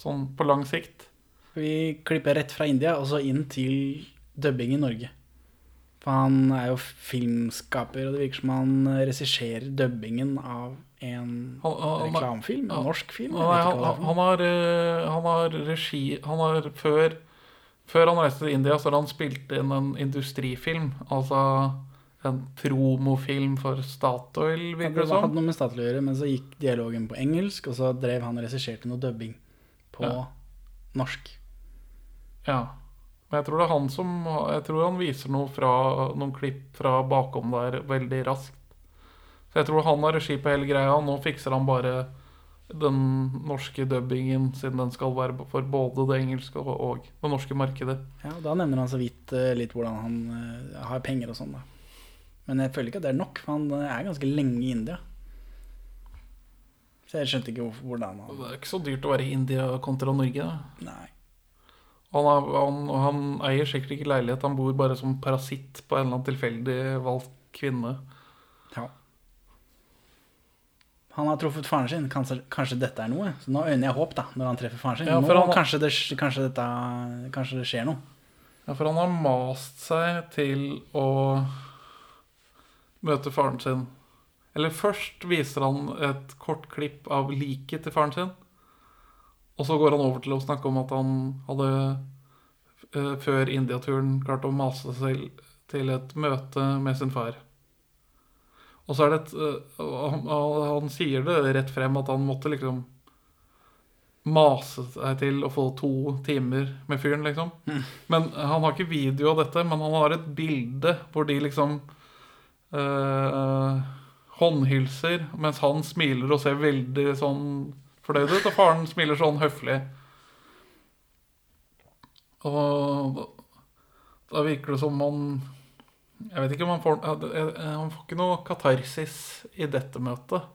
sånn på lang sikt. Vi klipper rett fra India og så inn til dubbing i Norge. For han er jo filmskaper, og det virker som han regisserer dubbingen av en reklamefilm? En norsk film? Han, han, han, har, eh, han har regi Han har før Før han reiste til India, så hadde han spilt inn en industrifilm. Altså en promofilm for Statoil, virker det det var- hadde noe med Statoil å gjøre, men så gikk dialogen på engelsk, og så drev han og regisserte noe dubbing på Ja. norsk. Ja. Men jeg tror det er han som Jeg tror han viser noe fra noen klipp fra bakom der veldig raskt. Så jeg tror han har regi på hele greia. og Nå fikser han bare den norske dubbingen, siden den skal være for både det engelske og, og det norske markedet. Ja, Da nevner han så vidt eh, litt hvordan han eh, har penger og sånn, da. Men jeg føler ikke at det er nok, for han eh, er ganske lenge i India. Så jeg skjønte ikke hvordan han Det er ikke så dyrt å være i India kontra Norge. Da. Nei. Han, er, han, han eier sikkert ikke leilighet, han bor bare som parasitt på en eller annen tilfeldig valgt kvinne. Ja. Han har truffet faren sin. Kanskje, kanskje dette er noe? Så nå øyner jeg håp da, når han treffer faren sin. Ja, nå, han- kanskje, det, kanskje, dette, kanskje det skjer noe. Ja, for han har mast seg til å møte faren sin Eller først viser han et kort klipp av liket til faren sin. Og så går han over til å snakke om at han hadde eh, før India-turen klart å mase seg til et møte med sin far. Og så er det et eh, han, han sier det rett frem at han måtte liksom mase seg til å få to timer med fyren, liksom. Men han har ikke video av dette, men han har et bilde hvor de liksom eh, håndhilser, mens han smiler og ser veldig sånn fornøyd ut, og faren smiler sånn høflig. Og da virker det som man Jeg vet ikke om han får Han får ikke noe katarsis i dette møtet.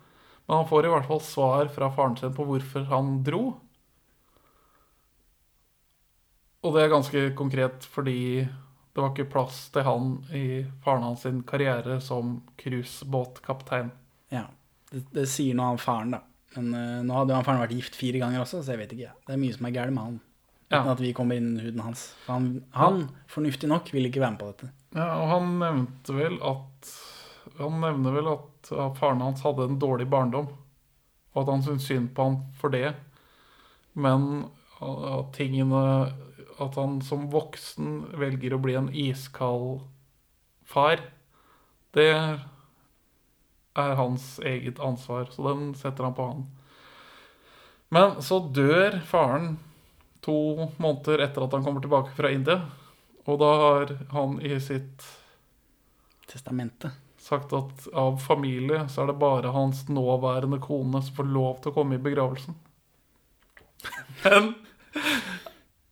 Men han får i hvert fall svar fra faren sin på hvorfor han dro. Og det er ganske konkret fordi det var ikke plass til han i faren hans sin karriere som cruisebåtkaptein. Ja, det, det sier noe om faren, da. Men uh, nå hadde jo han faren vært gift fire ganger også, så jeg vet ikke. Det er mye som er galt med han. Ja. Uten at vi kommer inn i huden hans. Han, han fornuftig nok, vil ikke være med på dette. Ja, og han nevnte vel at Han nevner vel at faren hans hadde en dårlig barndom, og at han syntes synd på han for det. Men at tingene At han som voksen velger å bli en iskald far, det er hans eget ansvar, så den setter han på han. Men så dør faren to måneder etter at han kommer tilbake fra India. Og da har han i sitt Testamentet. sagt at av familie så er det bare hans nåværende kone som får lov til å komme i begravelsen. Men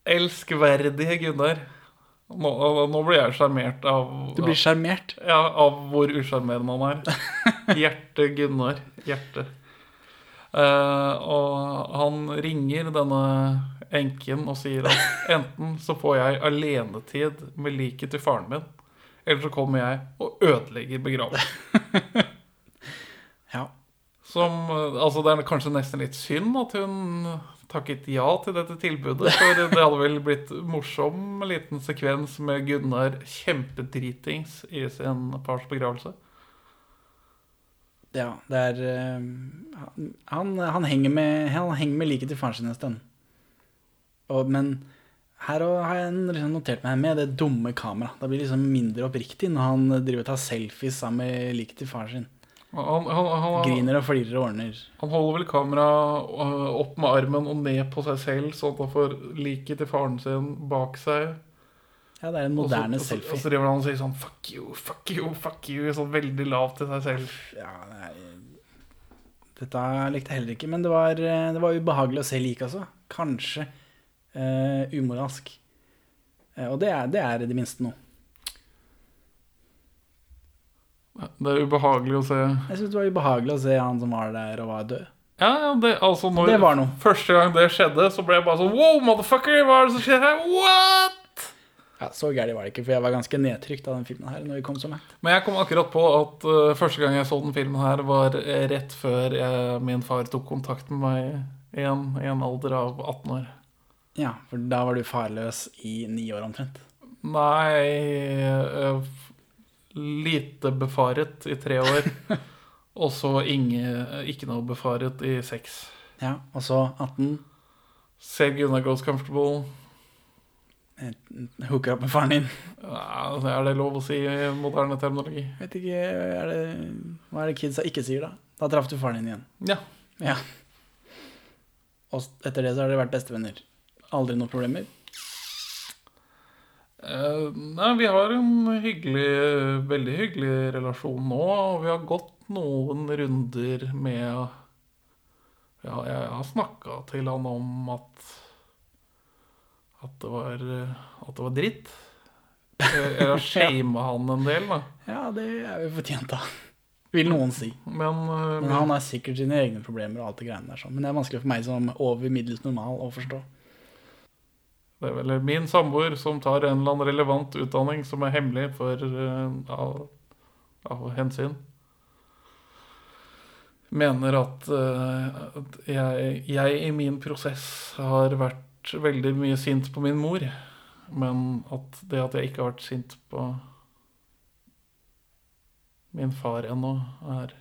elskverdige Gunnar Nå, nå blir jeg sjarmert av Du blir sjarmert. ja, av hvor usjarmerende han er. Hjerte Gunnar. Hjerte. Uh, og han ringer denne enken og sier at enten så får jeg alenetid med liket til faren min, eller så kommer jeg og ødelegger begravelsen. Ja. Som, eh, altså Det er kanskje nesten litt synd at hun takket ja til dette tilbudet. For det hadde vel blitt morsom liten sekvens med Gunnar kjempedritings i sin fars begravelse. Ja, det er eh, han, han, henger med, han henger med liket til faren sin en stund. Og, men her har jeg liksom notert meg med det dumme kameraet. Det blir liksom mindre oppriktig når han driver og tar selfies sammen med liket til faren sin. Han, han, han, Griner og flirer og ordner. han holder vel kameraet øh, opp med armen og ned på seg selv, sånn at han får liket til faren sin bak seg. Ja, det er en moderne også, selfie. Og så driver han og sier sånn fuck you, fuck you, fuck you, sånn veldig lavt til seg selv. Ja, nei, dette likte jeg heller ikke, men det var, eh, det var ubehagelig å se like, altså. Kanskje eh, umoralsk. Eh, og det er, det er i det minste noe. Det er ubehagelig å se. Jeg syns det var ubehagelig å se han som var der og var død. Ja, ja, det, altså når Det var noe. Første gang det skjedde, så ble jeg bare sånn Wow, motherfucker, hva er det som skjer her? What? Ja, Så gærent var det ikke, for jeg var ganske nedtrykt av den filmen her når vi kom så langt. Men jeg kom akkurat på at uh, første gang jeg så den filmen her, var rett før jeg, min far tok kontakt med meg igjen i en alder av 18 år. Ja, for da var du farløs i ni år omtrent. Nei Lite befaret i tre år. Og så ikke noe befaret i seks. Ja, og så 18. Ser Gunnar Goes Comfortable. Hooker opp med faren din. Ja, er det lov å si i moderne terminologi? Vet ikke, er det, Hva er det kidsa ikke sier, da? Da traff du faren din igjen. Ja. Ja. Og etter det så har dere vært bestevenner. Aldri noen problemer. Uh, nei, vi har en hyggelig, veldig hyggelig relasjon nå, og vi har gått noen runder med Ja, jeg har snakka til han om at at det var, at det var dritt. Jeg jeg har shama han en del, da. Ja, det er vi fortjent av. Vil noen si. Men, eh, Men han har sikkert sine egne problemer og alt det greiene der. Men det er vanskelig for meg som over middels normal å forstå. Det er vel min samboer som tar en eller annen relevant utdanning som er hemmelig for uh, av, av hensyn. Mener at, uh, at jeg, jeg i min prosess har vært veldig mye sint på min mor. Men at det at jeg ikke har vært sint på min far ennå, er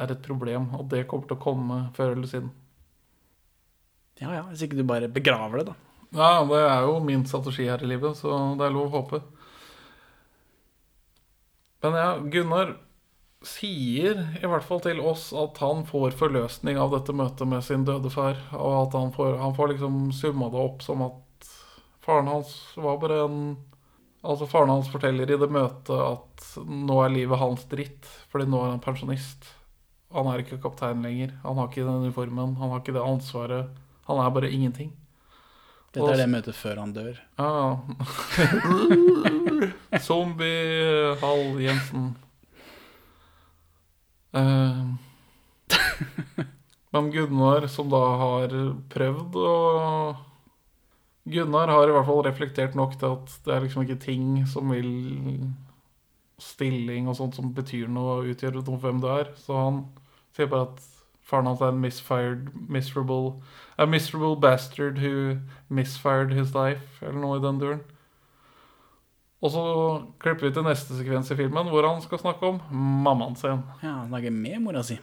er et problem, og det kommer til å komme før eller siden. Ja ja, hvis ikke du bare begraver det, da. Ja, det er jo min strategi her i livet, så det er lov å håpe. Men ja, Gunnar sier i hvert fall til oss at han får forløsning av dette møtet med sin døde far, og at han får, han får liksom summa det opp som at faren hans var bare en Altså Faren hans forteller i det møtet at nå er livet hans dritt, fordi nå er han pensjonist. Han er ikke kaptein lenger. Han har ikke den uniformen, han har ikke det ansvaret. Han er bare ingenting. Dette er det møtet før han dør. Ja. Zombie Hall Jensen. Uh, men Gunnar, som da har prøvd å Gunnar har i hvert fall reflektert nok til at det er liksom ikke ting som vil Stilling og sånt som betyr noe og utgjør noe hvem du er. Så han sier bare at faren hans er en misfired, miserable A miserable bastard who misfired his life, eller noe i den duren. Og så klipper vi til neste sekvens i filmen, hvor han skal snakke om mammaen sin. Ja, Han snakker med mora si.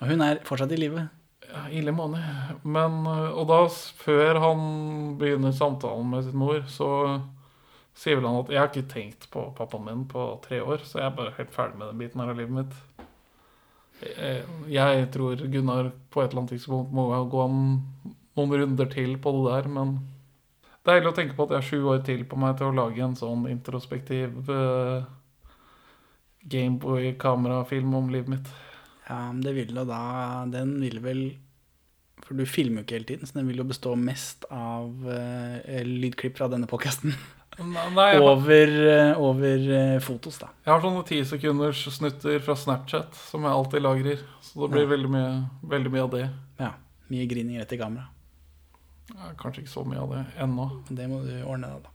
Og hun er fortsatt i live. Ja, ille måned. Men, øh, og da, før han begynner samtalen med sin mor, så sier vel han at 'jeg har ikke tenkt på pappaen min på tre år', så jeg er bare helt ferdig med den biten her av livet mitt. Jeg, jeg tror Gunnar på et eller annet tidspunkt må gå noen runder til på det der, men deilig å tenke på at jeg har sju år til på meg til å lage en sånn introspektiv uh, Gameboy-kamerafilm om livet mitt. Ja, men det vil jo da Den vil vel For du filmer jo ikke hele tiden, så den vil jo bestå mest av uh, lydklipp fra denne podkasten. Nei, jeg over eh, over eh, fotos, da. Jeg har sånne tisekunders snutter fra Snapchat som jeg alltid lagrer. Så det blir Ja. veldig, mye, veldig mye av det. Ja. Mye grining rett i kamera. Ja, kanskje ikke så mye av det ennå. Men det må du ordne deg, da.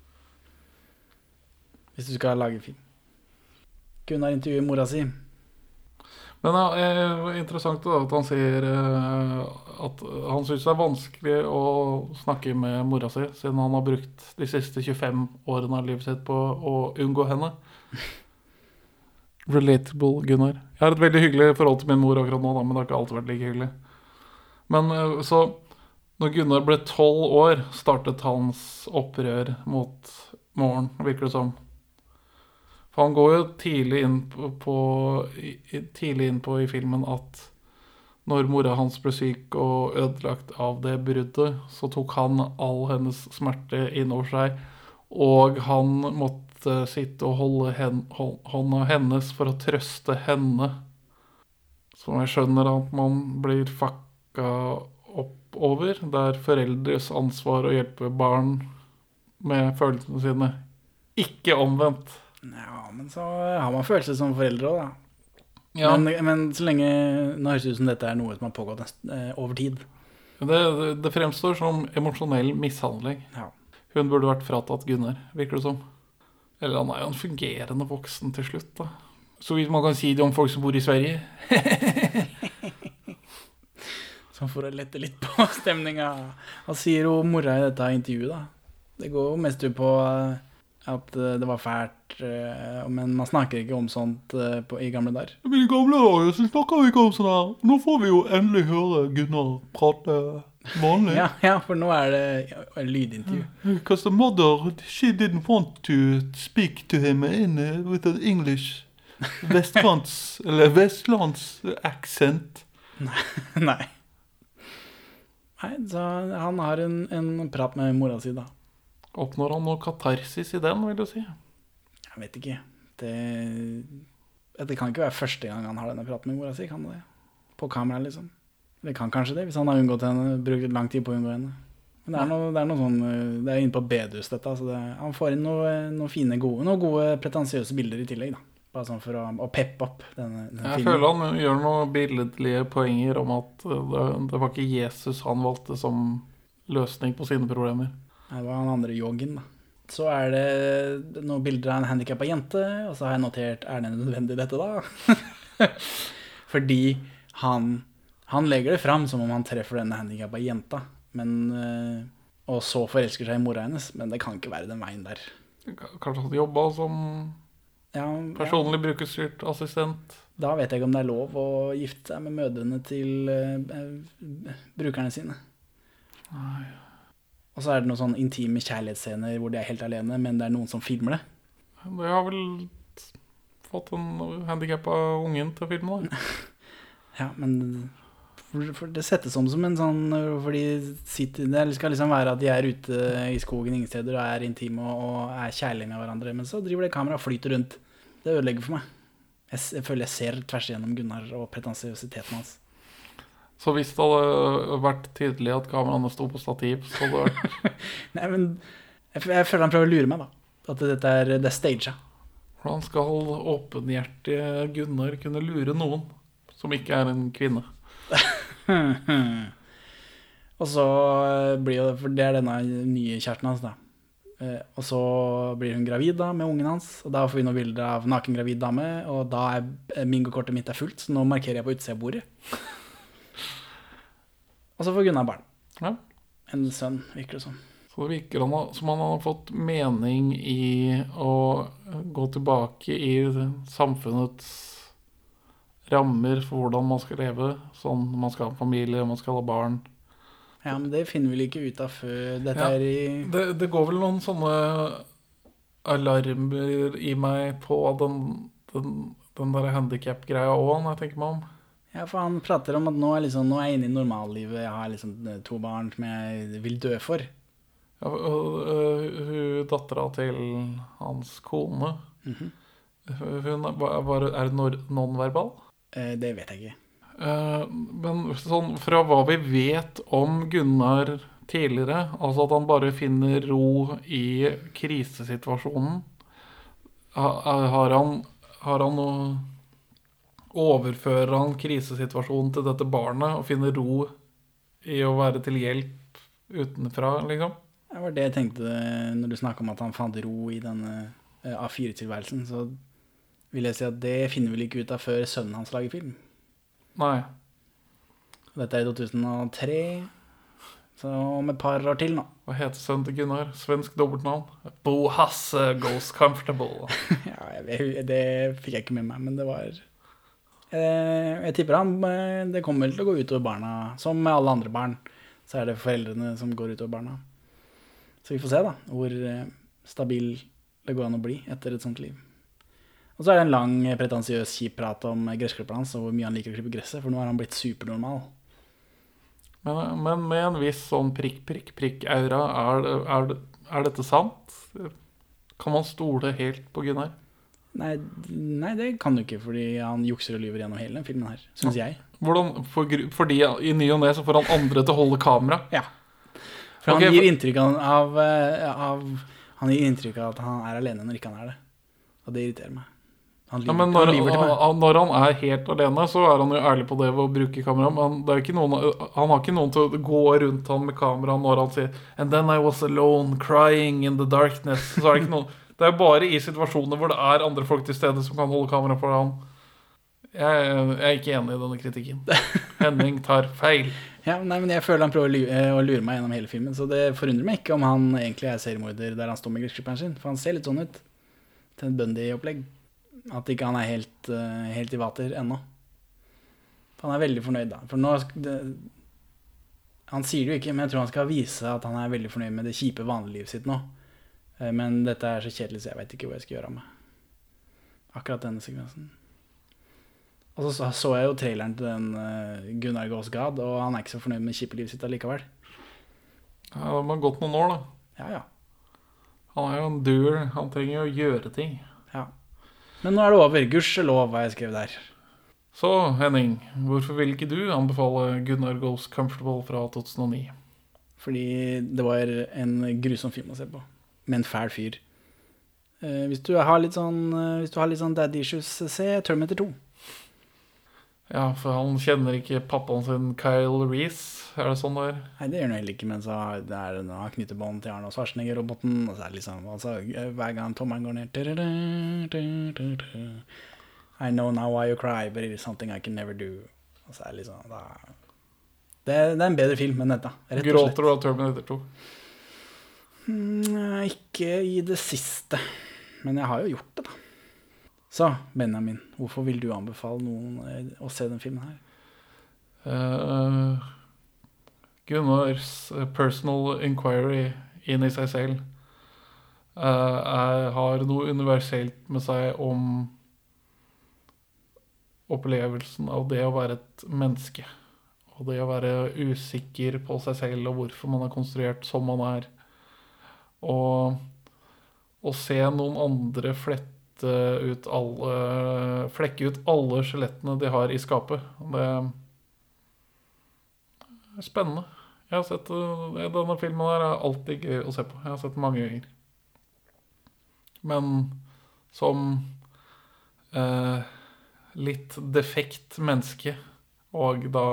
Hvis du skal lage film. Gunnar intervjuer mora si. Men ja, er interessant da, at han sier eh, at han syns det er vanskelig å snakke med mora si, siden han har brukt de siste 25 årene av livet sitt på å unngå henne. Relatable, Gunnar. Jeg har et veldig hyggelig forhold til min mor akkurat nå, da, men det har ikke alltid vært like hyggelig. Men eh, så når Gunnar ble tolv år, startet hans opprør mot moren, virker det som. For han går jo tidlig inn på, tidlig inn på i filmen at når mora hans ble syk og ødelagt av det bruddet, så tok han all hennes smerte innover seg, og han måtte sitte og holde hen, hånda hennes for å trøste henne. Som jeg skjønner at man blir fucka opp over. Det er foreldres ansvar å hjelpe barn med følelsene sine. Ikke omvendt. Ja, men så har man følelser som foreldre òg, da. Ja. Men, men så lenge Nå høres det ut som dette er noe som har pågått eh, over tid. Det, det, det fremstår som emosjonell mishandling. Ja. Hun burde vært fratatt Gunnar, virker det som. Eller han er jo en fungerende voksen til slutt, da. Så hvis man kan si det om folk som bor i Sverige. Sånn for å lette litt på stemninga. Hva sier jo mora i dette intervjuet, da? Det går jo mest ut på eh, at eh, det var fælt, eh, men man snakker ikke om sånt eh, på, i gamle dager. Men i gamle dager så snakker vi ikke om sånn her. Nå får vi jo endelig høre Gunnar prate vanlig. Ja, ja, for nå er det ja, lydintervju. Because the mother, she didn't want to speak to him in with an English vestlands, eller vestlands accent. Nei. Nei, så han har en, en prat med mora si, da. Oppnår han noe katarsis i den, vil du si? Jeg vet ikke. Det, det kan ikke være første gang han har denne praten med mora si, kan det? På kamera, liksom. Det kan kanskje det, hvis han har unngått henne, brukt lang tid på å unngå henne. Men det er noe, det er noe sånn eh, Det er inne på bedehus, dette. Altså det, han får inn noen noe fine, gode, noen gode pretensiøse bilder i tillegg, da. Bare sånn for å, å peppe opp denne, denne Jeg føler han gjør noen billedlige poenger om at uh, det, det var ikke Jesus han valgte som løsning på sine problemer. Det var han andre yogien, da. Så er det noen bilder av en handikappa jente, og så har jeg notert er det nødvendig dette, da? Fordi han, han legger det fram som om han treffer denne handikappa jenta, men, eh, og så forelsker seg i mora hennes, men det kan ikke være den veien der. Kanskje han jobba som Ja, ja, Personlig brukerstyrt assistent. da vet jeg ikke om det er lov å gifte seg med mødrene til eh, brukerne sine. Og så er det noen sånn intime kjærlighetsscener hvor de er helt alene, men det er noen som filmer det. Det har vel fått en handikappa ungen til å filme det. Ja, men for, for det settes om som en sånn For de sitter, det skal liksom være at de er ute i skogen ingen steder og er intime og, og er kjærlige med hverandre, men så driver det kameraet og flyter rundt. Det ødelegger for meg. Jeg, jeg føler jeg ser tvers igjennom Gunnar og pretensiøsiteten hans. Så hvis det hadde vært tydelig at kameraene sto på stativ, så hadde det vært Nei, men jeg, jeg føler han prøver å lure meg, da. At dette er, det er staged. Hvordan skal åpenhjertige Gunnar kunne lure noen som ikke er en kvinne? Og så eh, blir jo det For det er denne nye kjæresten hans, da. Eh, Og så blir hun gravid da med ungen hans, og da får vi noen bilder av nakengravid dame. Og da er mingokortet mitt er fullt, så nå markerer jeg på utsida av bordet. Og så får Gunnar barn. Ja. En sønn, virker det som. Så det virker han som han har fått mening i å gå tilbake i samfunnets rammer for hvordan man skal leve. Sånn man skal ha familie, man skal ha barn. Ja, men det finner vi vel ikke ut av før dette Ja. er i Det, det går vel noen sånne alarmer i meg på den, den, den der handikap-greia òg, når jeg tenker meg om. Ja, for han prater om at nå er, liksom, nå er jeg inne i normallivet, jeg har liksom eh, to barn som jeg vil dø for. Ja, øh, hun dattera til hans kone Mhm. Hun er, bare- er nonverbal. Eh, det vet jeg ikke. Eh, men sånn fra hva vi vet om Gunnar tidligere, altså at han bare finner ro i krisesituasjonen Har han, har han noe Overfører han krisesituasjonen til dette barnet og finner ro i å være til hjelp utenfra, liksom? Det var det jeg tenkte når du snakka om at han fant ro i denne eh, A4-tilværelsen. Så vil jeg si at det finner vi vel ikke ut av før sønnen hans lager film. Nei. Dette er i 2003, så om et par år til nå. Hva heter sønnen til Gunnar? Svensk dobbeltnavn? Bo Hasse goes comfortable. Ja, jeg, det fikk jeg ikke med meg, men det var Jeg tipper han eh, Det kommer til å gå utover barna, som med alle andre barn. Så er det foreldrene som går utover barna. Så vi får se, da, hvor eh, stabil det går an å bli etter et sånt liv. Og så er det en lang, eh, pretensiøs, kjip prat om eh, gressklipperen hans og hvor mye han liker å klippe gresset, for nå er han blitt supernormal. Men, men med en viss sånn prikk, prikk, prikk-aura, er, er, er dette sant? Kan man stole helt på Gunnar? Nei, nei, det kan du ikke, fordi han jukser og lyver gjennom hele den filmen her, syns jeg. Hvordan, for, fordi i ny og ne så får han andre til å holde kamera? Ja. For okay, han gir inntrykk av, av, eh, av Han gir inntrykk av at han er alene når ikke han er det. Og det irriterer meg. Han Ja, men når, han lyver til meg. når han er helt alene, så er han jo ærlig på det ved å bruke kamera. Men er noen, han har ikke noen til å gå rundt han med kamera når han sier And then I was alone, crying in the darkness. Så er det ikke noen Det er jo bare i situasjoner hvor det er andre folk til stede som kan holde kamera for han. Jeg, jeg er ikke enig i denne kritikken. Henning tar feil. Ja, nei, men jeg føler han prøver å lure, eh, å lure meg gjennom hele filmen, så det forundrer meg ikke om han egentlig er seriemorder der han står med gressklipperen sin, for han ser litt sånn ut. Til en Bundy-opplegg. At ikke han er helt, eh, helt i vater ennå. For han er veldig fornøyd, da. For nå det, Han sier det jo ikke, men jeg tror han skal vise at han er veldig fornøyd med det kjipe vanliglivet sitt nå. Eh, Men dette er så kjedelig, så jeg veit ikke hva jeg skal gjøre av meg. Akkurat denne sekvensen. Og så så- jeg jo traileren til den eh, Gunnar Goes og han er ikke så fornøyd med kippelivet sitt allikevel. Ja, det har gått noen år, da. Ja, ja. Han er jo en doer. Han trenger jo å gjøre ting. ja. Men nå er det over. Gudskjelov, hva jeg skrev der. Så Henning, hvorfor vil ikke du anbefale Gunnar Goes Comfortable fra 2009? Fordi det var en grusom film å se på. Med en fæl fyr. Eh, hvis, du har litt sånn, eh, hvis du har litt sånn daddy issues, se Terminator 2. Ja, for han kjenner ikke pappaen sin Kyle Reece. Er det sånn det er? Nei, det gjør han heller ikke, men så har- det er noe knyttebånd til Arnold Schwarzenegger-roboten, og så er det liksom altså, Hver gang tommelen går ned «Tudadu, tudadu, I know now why you cry, but it is something I can never do. Og så er det liksom da, det, er- det er en bedre film enn dette. Gråter du av Terminator 2? Mm, ikke i det siste. Men jeg har jo gjort det, da. Så Benjamin, hvorfor vil du anbefale noen eh, å se den filmen her? Uh, Gunnars eh, personal inquiry inn i seg selv uh, har noe universelt med seg om opplevelsen av det å være et menneske. Og det å være usikker på seg selv og hvorfor man er konstruert som man er. Og å se noen andre flette ut alle Flekke ut alle skjelettene de har i skapet. Det er spennende. Jeg har sett eh, Denne filmen her er alltid gøy å se på. Jeg har sett mange ganger. Men som eh, litt defekt menneske, og da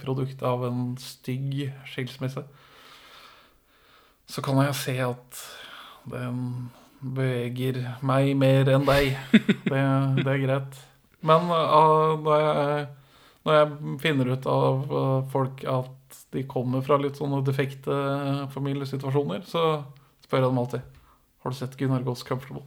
produkt av en stygg skilsmisse, så kan jeg se at den beveger meg mer enn deg. Det, det er greit. Men uh, når, jeg, når jeg finner ut av uh, folk at de kommer fra litt sånne defekte familiesituasjoner, så spør jeg dem alltid Har du sett Gunnar Gås Comfortable?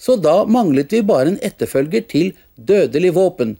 så da manglet vi bare en etterfølger til Dødelig våpen.